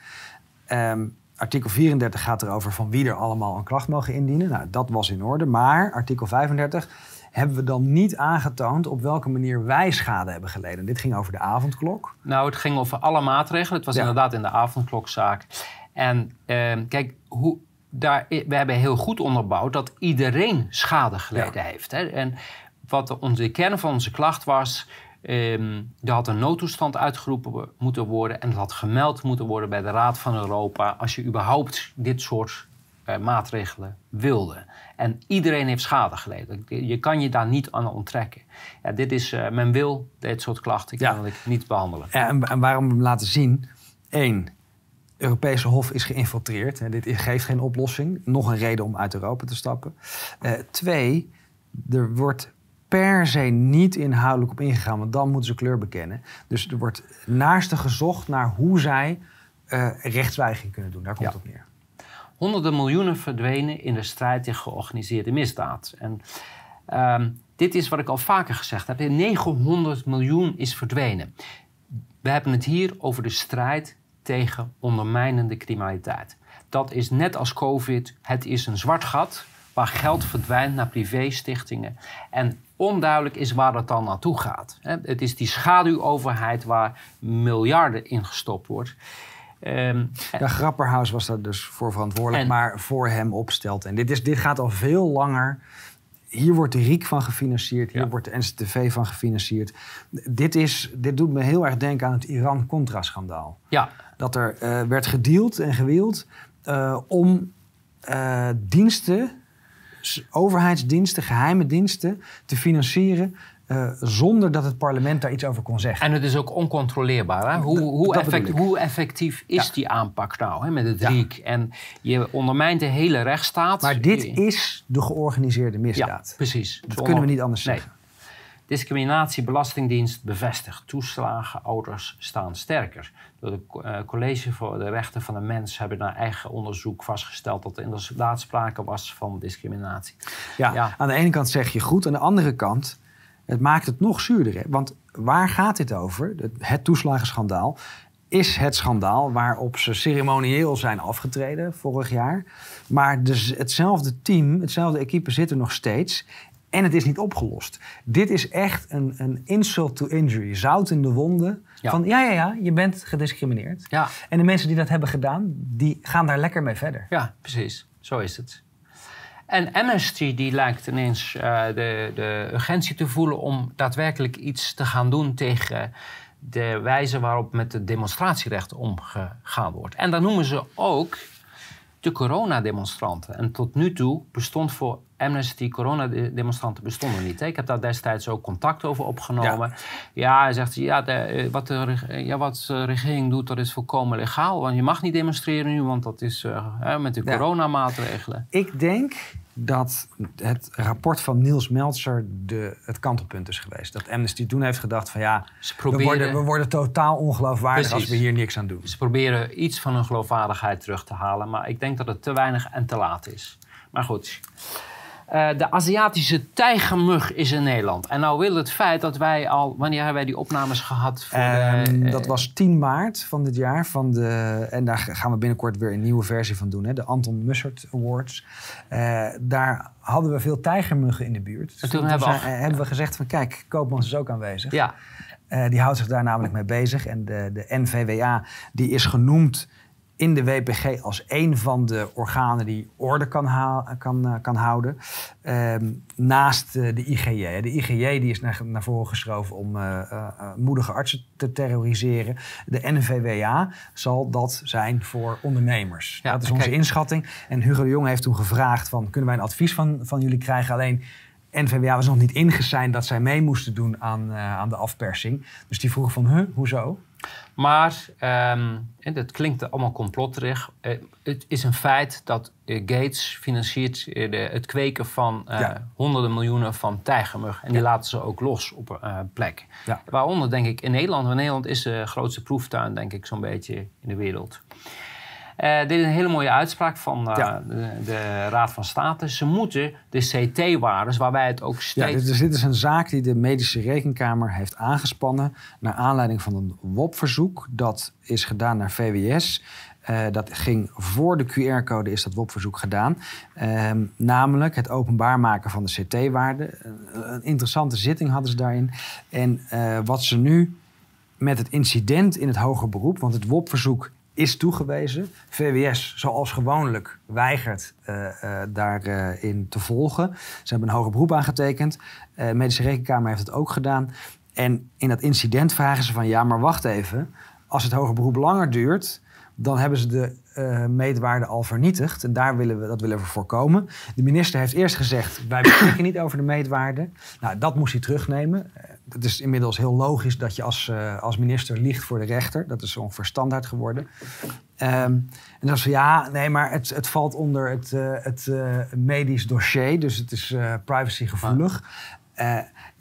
A: Um, artikel 34 gaat erover van wie er allemaal een klacht mogen indienen. Nou, dat was in orde. Maar artikel 35 hebben we dan niet aangetoond op welke manier wij schade hebben geleden. Dit ging over de avondklok.
B: Nou, het ging over alle maatregelen. Het was ja. inderdaad in de avondklokzaak. En uh, kijk, hoe, daar, we hebben heel goed onderbouwd dat iedereen schade geleden ja. heeft. Hè? En wat onze, de kern van onze klacht was... Um, er had een noodtoestand uitgeroepen moeten worden en dat had gemeld moeten worden bij de Raad van Europa als je überhaupt dit soort maatregelen wilde. En iedereen heeft schade geleden. Je kan je daar niet aan onttrekken. Ja, dit is, uh, men wil dit soort klachten ja. niet behandelen.
A: Ja, en, en waarom we hem laten zien? Eén, Europese Hof is geïnfiltreerd. En dit geeft geen oplossing. Nog een reden om uit Europa te stappen. Uh, twee, er wordt per se niet inhoudelijk op ingegaan, want dan moeten ze kleur bekennen. Dus er wordt naarstig gezocht naar hoe zij uh, rechtswijging kunnen doen. Daar komt
B: ja.
A: het op neer.
B: Honderden miljoenen verdwenen in de strijd tegen georganiseerde misdaad. En uh, dit is wat ik al vaker gezegd heb. 900 miljoen is verdwenen. We hebben het hier over de strijd tegen ondermijnende criminaliteit. Dat is net als COVID. Het is een zwart gat waar geld verdwijnt naar privéstichtingen. En onduidelijk is waar dat dan naartoe gaat. Het is die schaduwoverheid waar miljarden in gestopt wordt. Ehm,
A: Ja, Grapperhaus was daar dus voor verantwoordelijk,
B: En-
A: maar voor hem opstelt. En dit, is, dit gaat al veel langer. Hier wordt de RIek van gefinancierd, hier
B: Ja.
A: wordt de NCTV van gefinancierd. Dit, is, dit doet me heel erg denken aan het Iran-Contra-schandaal.
B: ja,
A: Dat er eh, werd gedeeld en gewield eh, om eh, diensten, overheidsdiensten, geheime diensten, te financieren. Eh, zonder dat het parlement daar iets over kon zeggen.
B: En het is ook oncontroleerbaar. Hè? Hoe, hoe, effect- hoe effectief is
A: Ja.
B: die aanpak nou hè, met het
A: Ja.
B: RIEK? En je ondermijnt de hele rechtsstaat.
A: Maar dit is de georganiseerde
B: Ja,
A: misdaad.
B: precies.
A: dat kunnen we niet anders
B: Nee.
A: zeggen.
B: Discriminatie Belastingdienst bevestigt. Toeslagen ouders staan sterker. Door het eh, College voor de Rechten van de Mens hebben naar eigen onderzoek vastgesteld dat er inderdaad sprake was van discriminatie.
A: Ja,
B: Ja.
A: aan de ene kant zeg je goed, aan de andere kant, het maakt het nog zuurder. Hè? Want waar gaat dit over? Het, het toeslagenschandaal is het schandaal waarop ze ceremonieel zijn afgetreden vorig jaar. Maar dus hetzelfde team, hetzelfde equipe zit er nog steeds. En het is niet opgelost. Dit is echt een, een insult to injury. Zout in de wonden.
B: Ja.
A: Van ja, ja, ja, je bent gediscrimineerd.
B: Ja,
A: En de mensen die dat hebben gedaan, die gaan daar lekker mee verder.
B: ja precies. Zo is het. En Amnesty die lijkt ineens eh, de, de urgentie te voelen om daadwerkelijk iets te gaan doen tegen de wijze waarop met de demonstratierechten omgegaan wordt. En dan noemen ze ook de coronademonstranten. En tot nu toe bestond voor Amnesty coronademonstranten bestonden niet. hè. Ik heb daar destijds ook contact over opgenomen. Ja, hij zegt, ja, de, eh, wat, de, eh, ja, wat de regering doet, dat is volkomen legaal. Want je mag niet demonstreren nu, want dat is eh, met de
A: Ja.
B: coronamaatregelen.
A: Ik denk dat het rapport van Niels Meltzer de, het kantelpunt is geweest. Dat Amnesty toen heeft gedacht van ja,
B: Ze
A: we
B: proberen,
A: worden, we worden totaal ongeloofwaardig als we hier niks aan doen.
B: ze proberen iets van hun geloofwaardigheid terug te halen. Maar ik denk dat het te weinig en te laat is. Maar goed. Eh, de Aziatische tijgermug is in Nederland. En nou wil het feit dat wij al... Wanneer hebben wij die opnames gehad? Voor
A: Ehm,
B: de, eh,
A: dat was 10 maart van dit jaar. Van de, en daar gaan we binnenkort weer een nieuwe versie van doen. Hè, de Anton Mussert Awards. Eh, daar hadden we veel tijgermuggen in de buurt.
B: En toen hebben we
A: zijn-
B: al-
A: hebben we gezegd van kijk, Koopmans is ook aanwezig.
B: Ja,
A: die houdt zich daar namelijk mee bezig. En de, de NVWA die is genoemd in de WPG als een van de organen die orde kan, kan, eh, kan houden. Ehm, naast eh, de IGJ. De IGJ die is naar, naar voren geschoven om eh, moedige artsen te terroriseren. De NVWA zal dat zijn voor ondernemers.
B: Ja,
A: dat is onze
B: kijk.
A: inschatting. En Hugo de Jong heeft toen gevraagd van... kunnen wij een advies van, van jullie krijgen? Alleen NVWA was nog niet ingeseind dat zij mee moesten doen aan, aan de afpersing. Dus die vroeg van, huh, hoezo?
B: Maar ehm, en dat klinkt allemaal complotterig. Eh, het is een feit dat eh, Gates financiert eh, de, het kweken van
A: Ja.
B: honderden miljoenen van tijgermug. En die
A: Ja.
B: laten ze ook los op een plek.
A: Ja.
B: Waaronder denk ik in Nederland. Want Nederland is de grootste proeftuin denk ik zo'n beetje in de wereld. Eh, dit is een hele mooie uitspraak van eh,
A: Ja.
B: de, de Raad van State. Ze moeten de CT-waardes, waarbij het ook
A: Ja,
B: steeds...
A: dit, is, dit is een zaak die de medische rekenkamer heeft aangespannen... naar aanleiding van een WOP-verzoek. Dat is gedaan naar VWS. Eh, dat ging voor de QR-code is dat WOP-verzoek gedaan. Ehm, namelijk het openbaar maken van de CT-waarde. Een, een interessante zitting hadden ze daarin. En wat ze nu met het incident in het hoger beroep... want het WOP-verzoek is toegewezen. VWS, zoals gewoonlijk, weigert eh, eh, daarin te volgen. Ze hebben een hoger beroep aangetekend. Eh, de medische rekenkamer heeft het ook gedaan. En in dat incident vragen ze van... ja, maar wacht even. Als het hoger beroep langer duurt... dan hebben ze de eh, meetwaarde al vernietigd. En daar willen we, dat willen we voorkomen. De minister heeft eerst gezegd... wij beschikken niet over de meetwaarde. Nou, dat moest hij terugnemen. Het is inmiddels heel logisch dat je als, eh, als minister liegt voor de rechter. Dat is ongeveer standaard geworden. Ehm, en dan van ja, nee, maar het, het valt onder het, eh, het eh, medisch dossier. Dus het is privacygevoelig.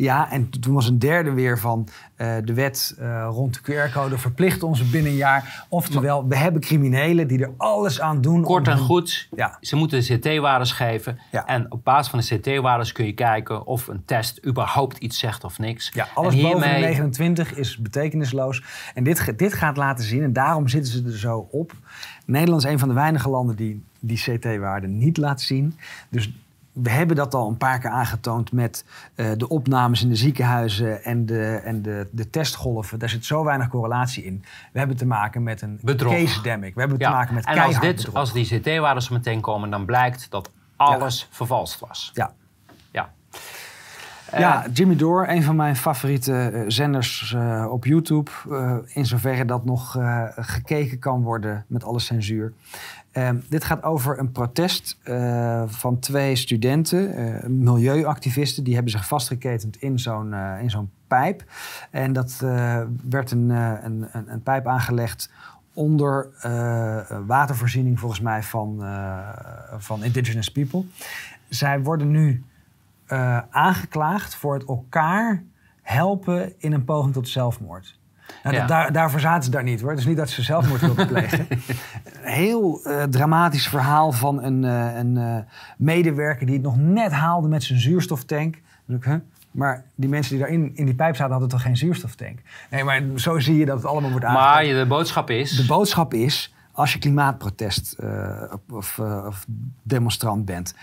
A: Ja, en toen was een derde weer van eh, de wet eh, rond de QR-code verplicht ons binnen een jaar. Oftewel, we hebben criminelen die er alles aan doen.
B: Kort en
A: hun-
B: goed,
A: Ja.
B: ze moeten de CT-waardes geven.
A: Ja.
B: En op basis van de CT-waardes kun je kijken of een test überhaupt iets zegt of niks.
A: Ja, alles
B: en
A: boven de
B: hiermee-
A: 29 is betekenisloos. En dit, dit gaat laten zien, en daarom zitten ze er zo op. Nederland is een van de weinige landen die die CT-waarde niet laat zien. Dus we hebben dat al een paar keer aangetoond met eh, de opnames in de ziekenhuizen en, de, en de, de testgolven. Daar zit zo weinig correlatie in. We hebben te maken met een
B: Bedrog.
A: case demic. We hebben te maken met
B: en als, dit,
A: bedrog.
B: als die CT-waarden zo meteen komen, dan blijkt dat alles vervalst was.
A: Ja.
B: Ja.
A: Ja, Jimmy Dore, een van mijn favoriete eh, zenders eh, op YouTube. eh, in zoverre dat nog eh, gekeken kan worden met alle censuur. Ehm, dit gaat over een protest eh, van twee studenten, eh, milieuactivisten. Die hebben zich vastgeketend in zo'n eh, in zo'n pijp. En dat werd een, een, een, pijp aangelegd onder watervoorziening volgens mij van, van indigenous people. Zij worden nu aangeklaagd voor het elkaar helpen in een poging tot zelfmoord. Nou,
B: Ja.
A: dat- daar, daarvoor zaten ze daar niet hoor. Het is niet dat ze zelfmoord wilden plegen. Een heel eh, dramatisch verhaal van een, eh, een eh, medewerker die het nog net haalde met zijn zuurstoftank. Maar die mensen die daarin in die pijp zaten hadden toch geen zuurstoftank? Nee, maar zo zie je dat het allemaal wordt aangepakt.
B: Maar de boodschap is...
A: De boodschap is, als je klimaatprotest of, of demonstrant bent...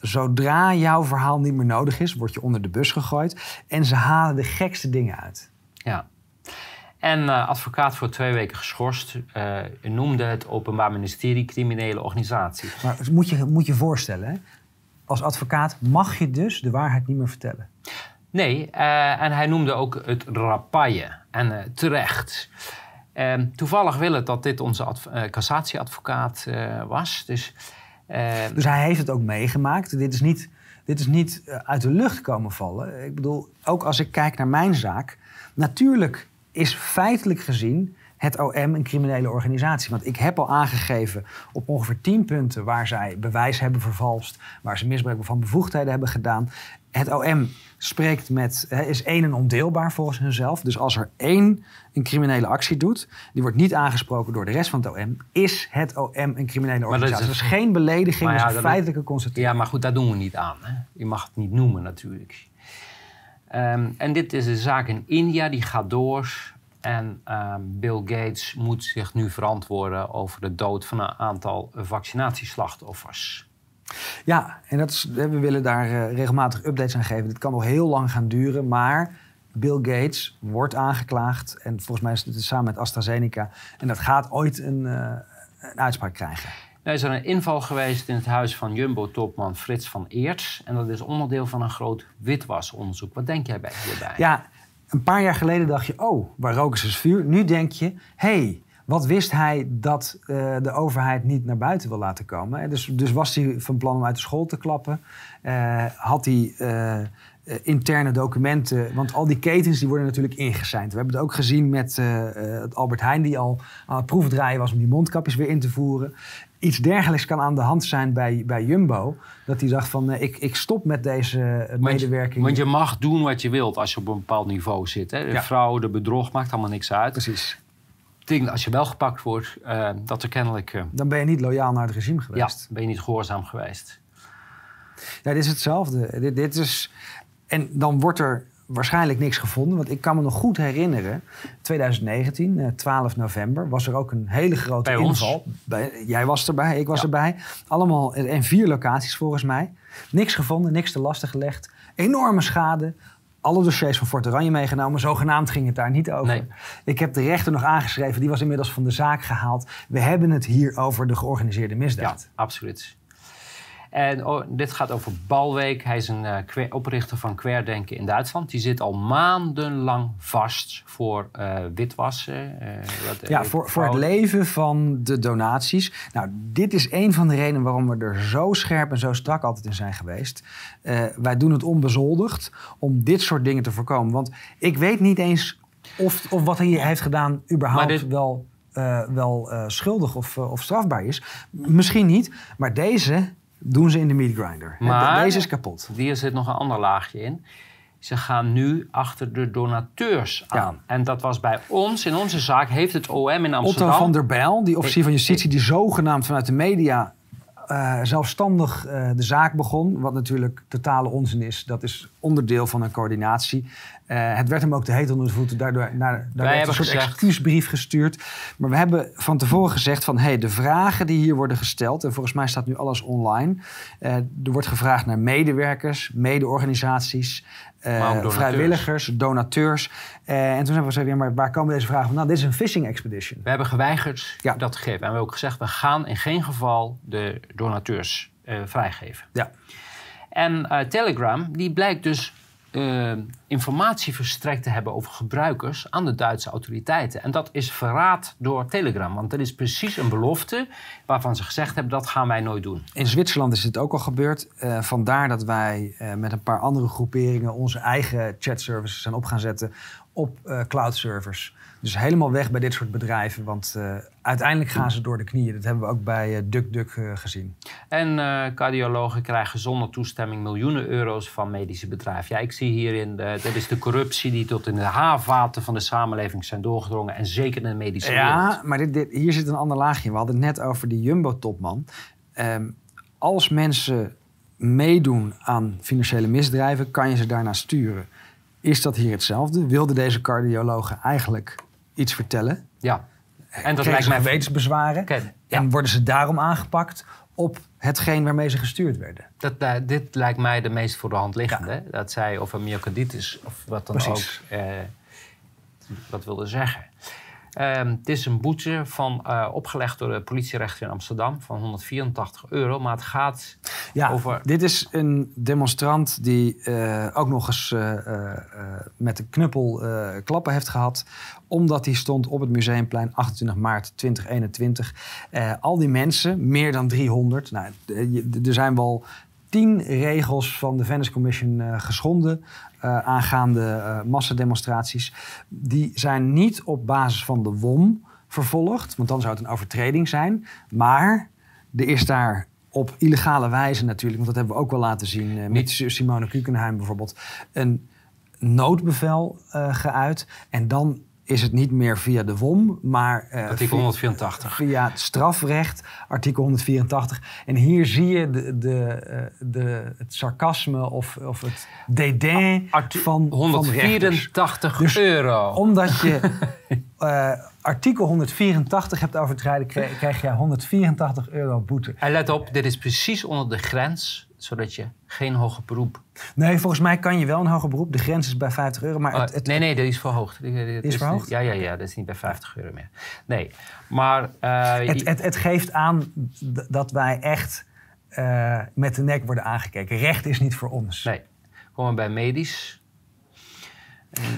A: zodra jouw verhaal niet meer nodig is, word je onder de bus gegooid... en ze halen de gekste dingen uit.
B: Ja. En eh, advocaat voor twee weken geschorst eh, noemde het Openbaar Ministerie criminele organisatie.
A: Maar moet je moet je voorstellen, hè? als advocaat mag je dus de waarheid niet meer vertellen.
B: Nee, eh, en hij noemde ook het rapaille. En terecht. Ehm, toevallig wil het dat dit onze adv- cassatieadvocaat was. Dus eh,
A: Dus hij heeft het ook meegemaakt. Dit is niet, dit is niet uit de lucht komen vallen. Ik bedoel, ook als ik kijk naar mijn zaak... natuurlijk is feitelijk gezien het OM een criminele organisatie. Want ik heb al aangegeven op ongeveer 10 punten... waar zij bewijs hebben vervalst... waar ze misbruik van bevoegdheden hebben gedaan. Het OM spreekt met, is één en ondeelbaar volgens hunzelf. Dus als er één een criminele actie doet... die wordt niet aangesproken door de rest van het OM... is het OM een criminele
B: dat is
A: organisatie. Dat is,
B: een-
A: geen belediging,
B: ja,
A: dat is een feitelijke constatering.
B: ja, maar goed, daar doen we niet aan. Hè? Je mag het niet noemen natuurlijk. Ehm, en dit is een zaak in India, die gaat door. En ehm, Bill Gates moet zich nu verantwoorden over de dood van een aantal vaccinatieslachtoffers.
A: Ja, en dat we willen daar eh, regelmatig updates aan geven. Dit kan nog heel lang gaan duren, maar Bill Gates wordt aangeklaagd. En volgens mij is het samen met AstraZeneca. En dat gaat ooit een, eh, een uitspraak krijgen.
B: Er is er een inval geweest in het huis van Jumbo-topman Frits van Eerts. En dat is onderdeel van een groot witwasonderzoek. Wat denk jij bij hierbij?
A: Ja, een paar jaar geleden dacht je, oh, waar roken ze vuur? Nu denk je, hey, wat wist hij dat eh, de overheid niet naar buiten wil laten komen? Dus, dus was hij van plan om uit de school te klappen? Eh, had hij eh, eh, interne documenten? Want al die ketens die worden natuurlijk ingeseind. We hebben het ook gezien met eh, eh, het Albert Heijn... die al aan het proefdraaien was om die mondkapjes weer in te voeren. Iets dergelijks kan aan de hand zijn bij, bij Jumbo. Dat hij dacht van, ik, ik stop met deze
B: Want
A: medewerking.
B: Want je mag doen wat je wilt als je op een bepaald niveau zit. Hè? De
A: Ja.
B: vrouw, de bedrog, maakt allemaal niks uit.
A: Precies.
B: Ik denk als je wel gepakt wordt, dat er kennelijk...
A: Dan ben je niet loyaal naar het regime
B: ja,
A: geweest.
B: ben je niet gehoorzaam geweest.
A: Ja, dit is hetzelfde. Dit, dit is, en dan wordt er waarschijnlijk niks gevonden. Want ik kan me nog goed herinneren, 2019, eh, 12 november, was er ook een hele grote
B: Bij
A: inval. Bij, jij was erbij, ik was
B: Ja.
A: erbij. Allemaal eh, in vier locaties volgens mij. Niks gevonden, niks te lastig gelegd. Enorme schade. Alle dossiers van Fort Oranje meegenomen. Zogenaamd ging het daar niet over.
B: Nee.
A: Ik heb de rechter nog aangeschreven. Die was inmiddels van de zaak gehaald. We hebben het hier over de georganiseerde
B: Ja,
A: misdaad.
B: absoluut. En oh, dit gaat over Balweek. Hij is een eh, oprichter van Querdenken in Duitsland. Die zit al maandenlang vast voor eh, witwassen. eh, wat-
A: Ja, voor, voor het leven van de donaties. Nou, dit is een van de redenen waarom we er zo scherp en zo strak altijd in zijn geweest. Wij doen het onbezoldigd om dit soort dingen te voorkomen. Want ik weet niet eens of, of wat hij heeft gedaan überhaupt
B: dit-
A: wel, wel schuldig of, of strafbaar is. Misschien niet, maar deze doen ze in de meat grinder.
B: Maar-
A: deze is kapot.
B: Hier zit nog een ander laagje in. Ze gaan nu achter de donateurs
A: Ja.
B: aan. En dat was bij ons, in onze zaak, heeft het OM in Amsterdam...
A: Otto van der Bijl, die officier van justitie, die zogenaamd vanuit de media eh, zelfstandig eh, de zaak begon. Wat natuurlijk totale onzin is. Dat is onderdeel van een coördinatie. Eh, het werd hem ook te heet onder de voeten. Daardoor naar, daar werd
B: hebben
A: een soort
B: gezegd-
A: excuusbrief gestuurd. Maar we hebben van tevoren gezegd van... hey, de vragen die hier worden gesteld... en volgens mij staat nu alles online... er wordt gevraagd naar medewerkers, mede-organisaties... eh,
B: donateurs.
A: vrijwilligers, donateurs. Eh, en toen hebben we gezegd, ja, maar waar komen deze vragen van? Nou, dit is een phishing expedition.
B: We hebben geweigerd
A: Ja.
B: dat te geven. En we hebben ook gezegd, we gaan in geen geval de donateurs eh, vrijgeven.
A: Ja.
B: En Telegram, die blijkt dus eh, informatie verstrekt te hebben over gebruikers aan de Duitse autoriteiten. En dat is verraad door Telegram. Want dat is precies een belofte waarvan ze gezegd hebben, dat gaan wij nooit doen.
A: In Zwitserland is dit ook al gebeurd. Eh, vandaar dat wij eh, met een paar andere groeperingen onze eigen chatservices zijn op gaan zetten op cloud servers. Dus helemaal weg bij dit soort bedrijven, want eh, uiteindelijk gaan ze door de knieën. Dat hebben we ook bij eh, DuckDuck eh, gezien.
B: En cardiologen krijgen zonder toestemming miljoenen euro's van medische bedrijven. Ja, ik zie hierin, de, dat is de corruptie die tot in de haarvaten van de samenleving zijn doorgedrongen. En zeker in de medische wereld.
A: Ja, maar dit, dit- hier zit een ander laagje. We hadden het net over die Jumbo-topman. Ehm, als mensen meedoen aan financiële misdrijven, kan je ze daarna sturen. Is dat hier hetzelfde? Wilden deze cardiologen eigenlijk iets vertellen?
B: Ja. En dat lijkt mij... ja.
A: En worden ze daarom aangepakt op hetgeen waarmee ze gestuurd werden?
B: Dat, eh, dit lijkt mij de meest voor de hand liggende. Dat zij of een myocarditis of wat dan
A: Precies.
B: ook eh, wat wilde zeggen. Ehm, het is een boete van, eh, opgelegd door de politierechter in Amsterdam van 184 euro. Maar het gaat
A: Ja,
B: over...
A: dit is een demonstrant die eh, ook nog eens eh, met een knuppel klappen heeft gehad. Omdat hij stond op het Museumplein 28 maart 2021. Eh, al die mensen, meer dan 300. Nou, er zijn wel tien regels van de Venice Commission geschonden. Eh, aangaande eh, massademonstraties. Die zijn niet op basis van de WOM vervolgd. Want dan zou het een overtreding zijn. Maar er is daar op illegale wijze natuurlijk, want dat hebben we ook wel laten zien eh, met Simone Kukenheim bijvoorbeeld, een noodbevel geuit. En dan is het niet meer via de WOM, maar eh,
B: Artikel
A: via-
B: 184.
A: via het strafrecht, artikel 184. En hier zie je de, de, eh, de, het sarcasme of, of het dédain
B: Arti-
A: van, van rechters.
B: 184
A: Dus
B: euro.
A: Omdat je eh, artikel 184 hebt overtreden, krijg, krijg je 184 euro boete.
B: En let op, dit is precies onder de grens, zodat je geen hoger beroep...
A: Nee, volgens mij kan je wel een hoger beroep. De grens is bij 50 euro. Maar
B: Oh,
A: het, het,
B: nee, nee, dat is verhoogd. Die-
A: is verhoogd?
B: Ja, ja, ja, dat is niet bij 50 euro meer. Nee, maar... eh,
A: het, het, het geeft aan dat wij echt eh, met de nek worden aangekeken. Recht is niet voor ons.
B: nee, komen we bij medisch.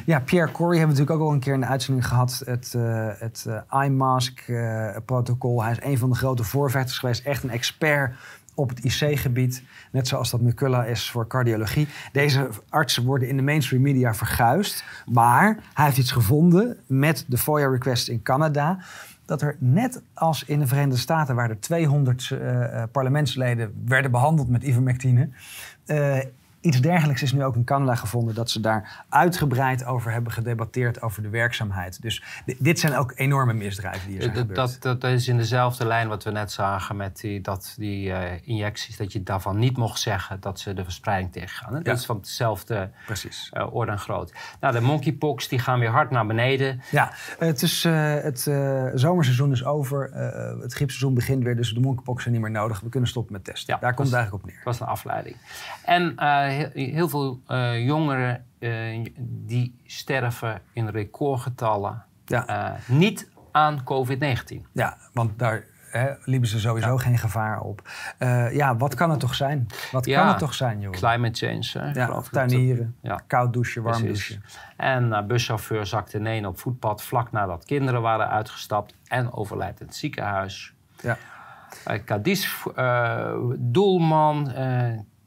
A: Ja, Pierre Corey hebben we natuurlijk ook al een keer in de uitzending gehad. Het, eh het iMask-protocol. Hij is een van de grote voorvechters geweest. Echt een expert op het IC-gebied. Net zoals dat Muculla is voor cardiologie. Deze artsen worden in de mainstream media verguisd. Maar hij heeft iets gevonden met de FOIA-request in Canada. Dat er net als in de Verenigde Staten, waar er 200 eh, eh, parlementsleden werden behandeld met ivermectine. eh, iets dergelijks is nu ook in Canada gevonden. Dat ze daar uitgebreid over hebben gedebatteerd over de werkzaamheid. Dus di- dit zijn ook enorme misdrijven die hier zijn
B: Dat,
A: gebeurd.
B: dat, dat is in dezelfde lijn wat we net zagen met die, dat, die eh, injecties. Dat je daarvan niet mocht zeggen dat ze de verspreiding tegengaan. hè.
A: Ja.
B: Dat is van hetzelfde
A: Precies.
B: eh, orde en groot. Nou, de monkeypox die gaan weer hard naar beneden.
A: Ja, het, is, eh, het zomerseizoen is over. Het griepseizoen begint weer, dus de monkeypox zijn niet meer nodig. We kunnen stoppen met testen.
B: Ja,
A: Daar komt het
B: dat
A: eigenlijk op neer.
B: Dat was een afleiding. En heel, heel veel eh, jongeren eh, die sterven in recordgetallen.
A: Ja.
B: eh, niet aan COVID-19.
A: Ja, want daar hè, liepen ze sowieso geen gevaar op. Ja, wat kan het toch zijn? Wat
B: Ja,
A: kan het toch zijn, joh?
B: Climate change. Hè,
A: Ja, tuinieren,
B: Ja.
A: koud douchen, warm
B: Precies.
A: douchen.
B: En buschauffeur zakte ineen op voetpad vlak nadat kinderen waren uitgestapt en overlijdt in het ziekenhuis.
A: Ja.
B: Cadiz, doelman,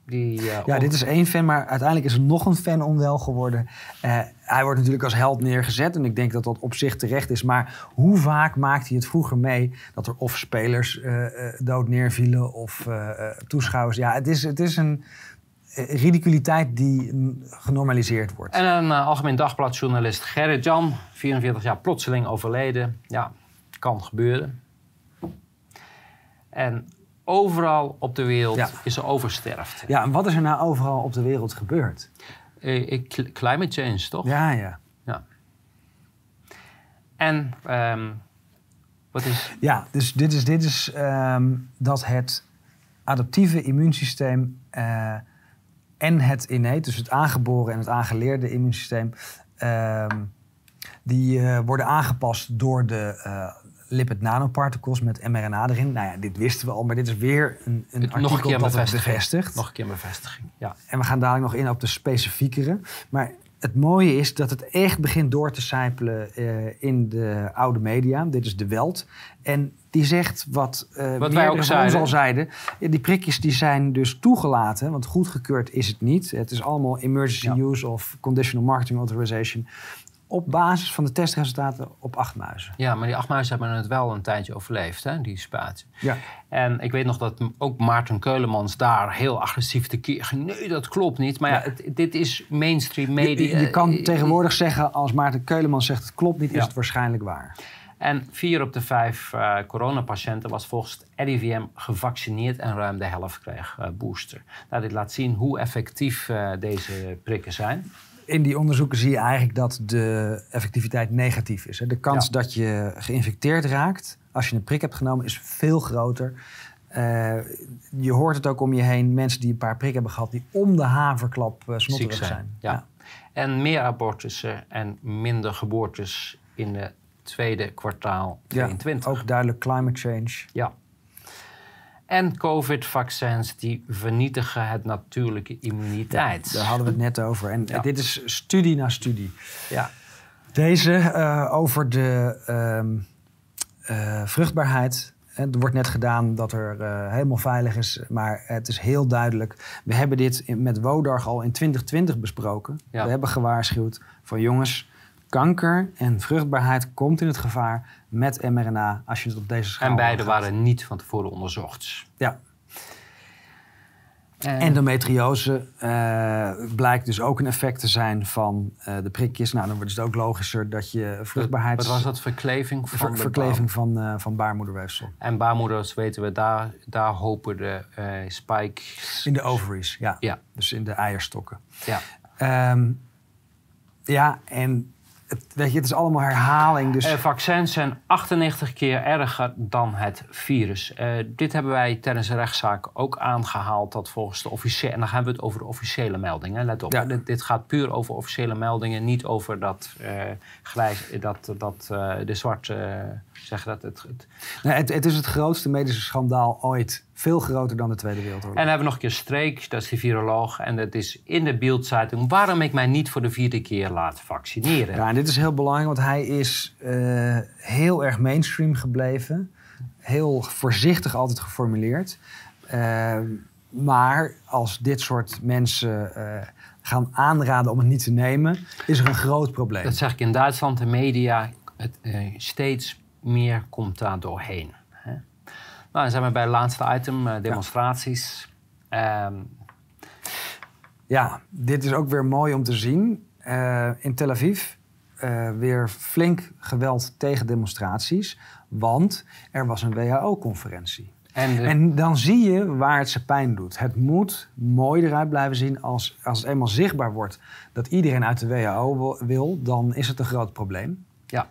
B: die... eh,
A: Ja, dit is één fan, maar uiteindelijk is er nog een fan onwel geworden. Eh, hij wordt natuurlijk als held neergezet en ik denk dat dat op zich terecht is. Maar hoe vaak maakte hij het vroeger mee dat er of spelers eh, dood neervielen of toeschouwers? Ja, het is, het is een ridiculiteit die genormaliseerd wordt.
B: En een algemeen dagbladjournalist Gerrit Jan, 44 jaar plotseling overleden. Ja, kan gebeuren. En overal op de wereld
A: Ja.
B: is er oversterfte.
A: Ja, en wat is er nou overal op de wereld gebeurd?
B: Eh, cl- climate change, toch?
A: Ja, ja.
B: En ehm, wat is...
A: Ja, dus dit is, dit is ehm, dat het adaptieve immuunsysteem eh, en het innate, dus het aangeboren en het aangeleerde immuunsysteem, ehm, die eh, worden aangepast door de eh, lipid nanoparticles met mRNA erin. Nou ja, dit wisten we al, maar dit is weer een, een
B: Nog een
A: artikel
B: keer
A: dat
B: bevestiging.
A: bevestigt.
B: Nog een keer bevestiging, ja.
A: En we gaan dadelijk nog in op de specifiekere. Maar het mooie is dat het echt begint door te sijpelen eh, in de oude media. Dit is de Welt. En die zegt wat, eh
B: wij
A: meerdere
B: ook
A: ons al zeiden. Die prikjes die zijn dus toegelaten, want goedgekeurd is het niet. Het is allemaal emergency
B: Ja.
A: use of conditional marketing authorization. Op basis van de testresultaten op acht muizen.
B: Ja, maar die acht muizen hebben het wel een tijdje overleefd, hè, die spatie.
A: Ja.
B: En ik weet nog dat ook Maarten Keulemans daar heel agressief tekeer ging. Nee, dat klopt niet. Maar ja, het- dit is mainstream media.
A: je kan
B: Eh,
A: tegenwoordig zeggen, als Maarten Keulemans zegt het klopt niet, is het waarschijnlijk waar.
B: En vier op de vijf eh, coronapatiënten was volgens het RIVM gevaccineerd en ruim de helft kreeg eh, booster. Nou, dit laat zien hoe effectief deze prikken zijn.
A: In die onderzoeken zie je eigenlijk dat de effectiviteit negatief is. hè. De kans
B: Ja.
A: dat je geïnfecteerd raakt als je een prik hebt genomen is veel groter. Eh, je hoort het ook om je heen. Mensen die een paar prikken hebben gehad... die om de haverklap
B: Ziek
A: zijn.
B: Ja. En meer abortussen en minder geboortes in het tweede kwartaal
A: Ja,
B: 22.
A: ook duidelijk climate change.
B: Ja. En COVID-vaccins die vernietigen het natuurlijke immuniteit.
A: Daar hadden we het net over. En
B: Ja.
A: dit is studie na studie.
B: Ja.
A: Deze eh, over de ehm, eh, vruchtbaarheid. Er wordt net gedaan dat er eh, helemaal veilig is, maar het is heel duidelijk. We hebben dit met Wodarg al in 2020 besproken.
B: Ja.
A: We hebben gewaarschuwd van jongens, kanker en vruchtbaarheid komt in het gevaar met mRNA als je het op deze schaal
B: En beide waren niet van tevoren onderzocht.
A: Ja,
B: En,
A: endometriose eh, blijkt dus ook een effect te zijn van eh, de prikjes. Nou, dan wordt het ook logischer dat je vruchtbaarheid...
B: Wat was dat? Verkleving van
A: ver- verkleving van, eh, van baarmoederweefsel.
B: baar- En baarmoeders weten we, daar, daar hopen de eh spikes.
A: In de ovaries, ja.
B: Ja.
A: Dus in de eierstokken.
B: Ja.
A: Ehm, ja, en het, weet je, het is allemaal herhaling. Dus
B: Eh, vaccins zijn 98 keer erger dan het virus. Eh, dit hebben wij tijdens de rechtszaak ook aangehaald. Dat volgens de officiële. En dan gaan we het over de officiële meldingen. Let op.
A: Ja.
B: Dit, dit gaat puur over officiële meldingen. Niet over dat. eh grijs, dat, dat eh, de zwarte. eh, zeg dat het, het.
A: nee, het, het is het grootste medische schandaal ooit. Veel groter dan de Tweede Wereldoorlog.
B: En dan hebben we nog een keer Streek, dat is de viroloog. En dat is in de Bildzeitung. Waarom ik mij niet voor de vierde keer laat vaccineren.
A: Ja, en dit is heel belangrijk, want hij is eh, heel erg mainstream gebleven. Heel voorzichtig altijd geformuleerd. Eh, maar als dit soort mensen eh, gaan aanraden om het niet te nemen, is er een groot probleem.
B: Dat zeg ik in Duitsland, de media, het, steeds meer komt daar doorheen. Nou, dan zijn we bij het laatste item, eh, demonstraties. Ehm,
A: Ja, dit is ook weer mooi om te zien. Eh, in Tel Aviv eh, weer flink geweld tegen demonstraties. Want er was een WHO-conferentie.
B: en de-
A: En dan zie je waar het ze pijn doet. Het moet mooi eruit blijven zien als, als het eenmaal zichtbaar wordt dat iedereen uit de WHO wil- dan is het een groot probleem.
B: ja.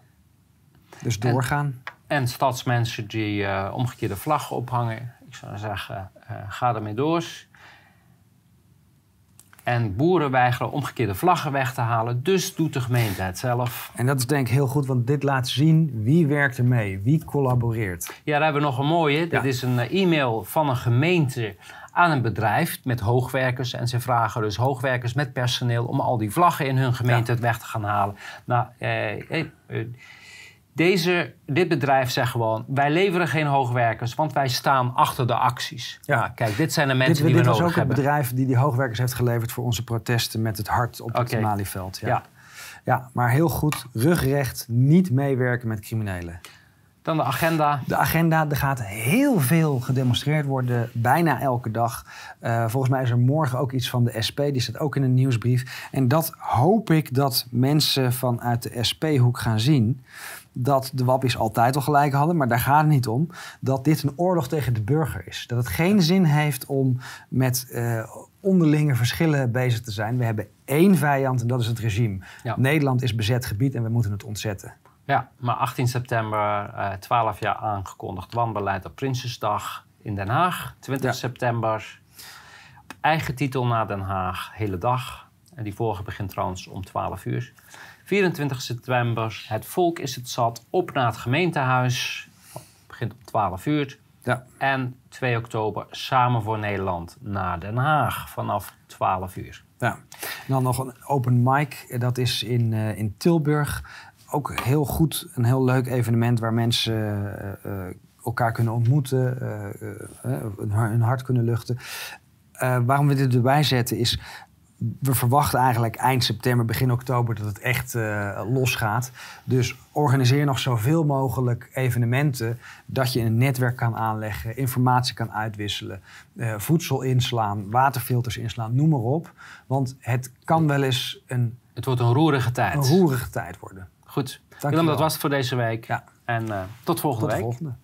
A: Dus doorgaan.
B: en stadsmensen die eh, omgekeerde vlaggen ophangen. Ik zou zeggen, eh, ga ermee door. En boeren weigeren omgekeerde vlaggen weg te halen. Dus doet de gemeente het zelf.
A: En dat is denk ik heel goed, want dit laat zien wie werkt er mee, wie collaboreert.
B: Ja, daar hebben we nog een mooie. Dit
A: Ja.
B: is een eh, e-mail van een gemeente aan een bedrijf met hoogwerkers. En ze vragen dus hoogwerkers met personeel om al die vlaggen in hun gemeente het weg te gaan halen. Nou, eh, eh, eh, deze, dit bedrijf zegt gewoon: wij leveren geen hoogwerkers, want wij staan achter de acties.
A: Ja.
B: Kijk, dit zijn de
A: Dit,
B: mensen die
A: dit
B: we
A: was
B: nodig
A: ook het
B: hebben.
A: bedrijf die die hoogwerkers heeft geleverd voor onze protesten met het hart op het. Malieveld. Ja.
B: Ja.
A: ja, maar heel goed, rugrecht, niet meewerken met criminelen.
B: Dan de agenda.
A: De agenda, er gaat heel veel gedemonstreerd worden, bijna elke dag. Eh, volgens mij is er morgen ook iets van de SP, die staat ook in een nieuwsbrief. En dat hoop ik dat mensen vanuit de SP-hoek gaan zien. Dat de wappies altijd al gelijk hadden, maar daar gaat het niet om. Dat dit een oorlog tegen de burger is. Dat het geen zin heeft om met uh, onderlinge verschillen bezig te zijn. We hebben één vijand en dat is het regime. Nederland is bezet gebied en we moeten het ontzetten.
B: Ja, maar 18 september, uh, eh, 12 jaar aangekondigd wanbeleid op Prinsesdag in Den Haag. 20 september, op eigen titel naar Den Haag, hele dag. En die vorige begint trouwens om 12 uur. 24 september, het volk is het zat, op naar het gemeentehuis. Begint om 12 uur. Ja. En 2 oktober, samen voor Nederland naar Den Haag vanaf 12 uur.
A: Ja. En dan nog een open mic, dat is in, uh, in Tilburg. Ook heel goed, een heel leuk evenement waar mensen uh, uh, elkaar kunnen ontmoeten, hun hart kunnen luchten. waarom we dit erbij zetten is we verwachten eigenlijk eind september, begin oktober dat het echt uh, losgaat. Dus organiseer nog zoveel mogelijk evenementen dat je een netwerk kan aanleggen, informatie kan uitwisselen, uh, voedsel inslaan, waterfilters inslaan, noem maar op. Want het kan wel eens een.
B: Het wordt een roerige tijd.
A: Een roerige tijd worden.
B: Goed. Willem, dat was het voor deze week. Ja. En uh, tot volgende
A: tot
B: week.
A: Volgende.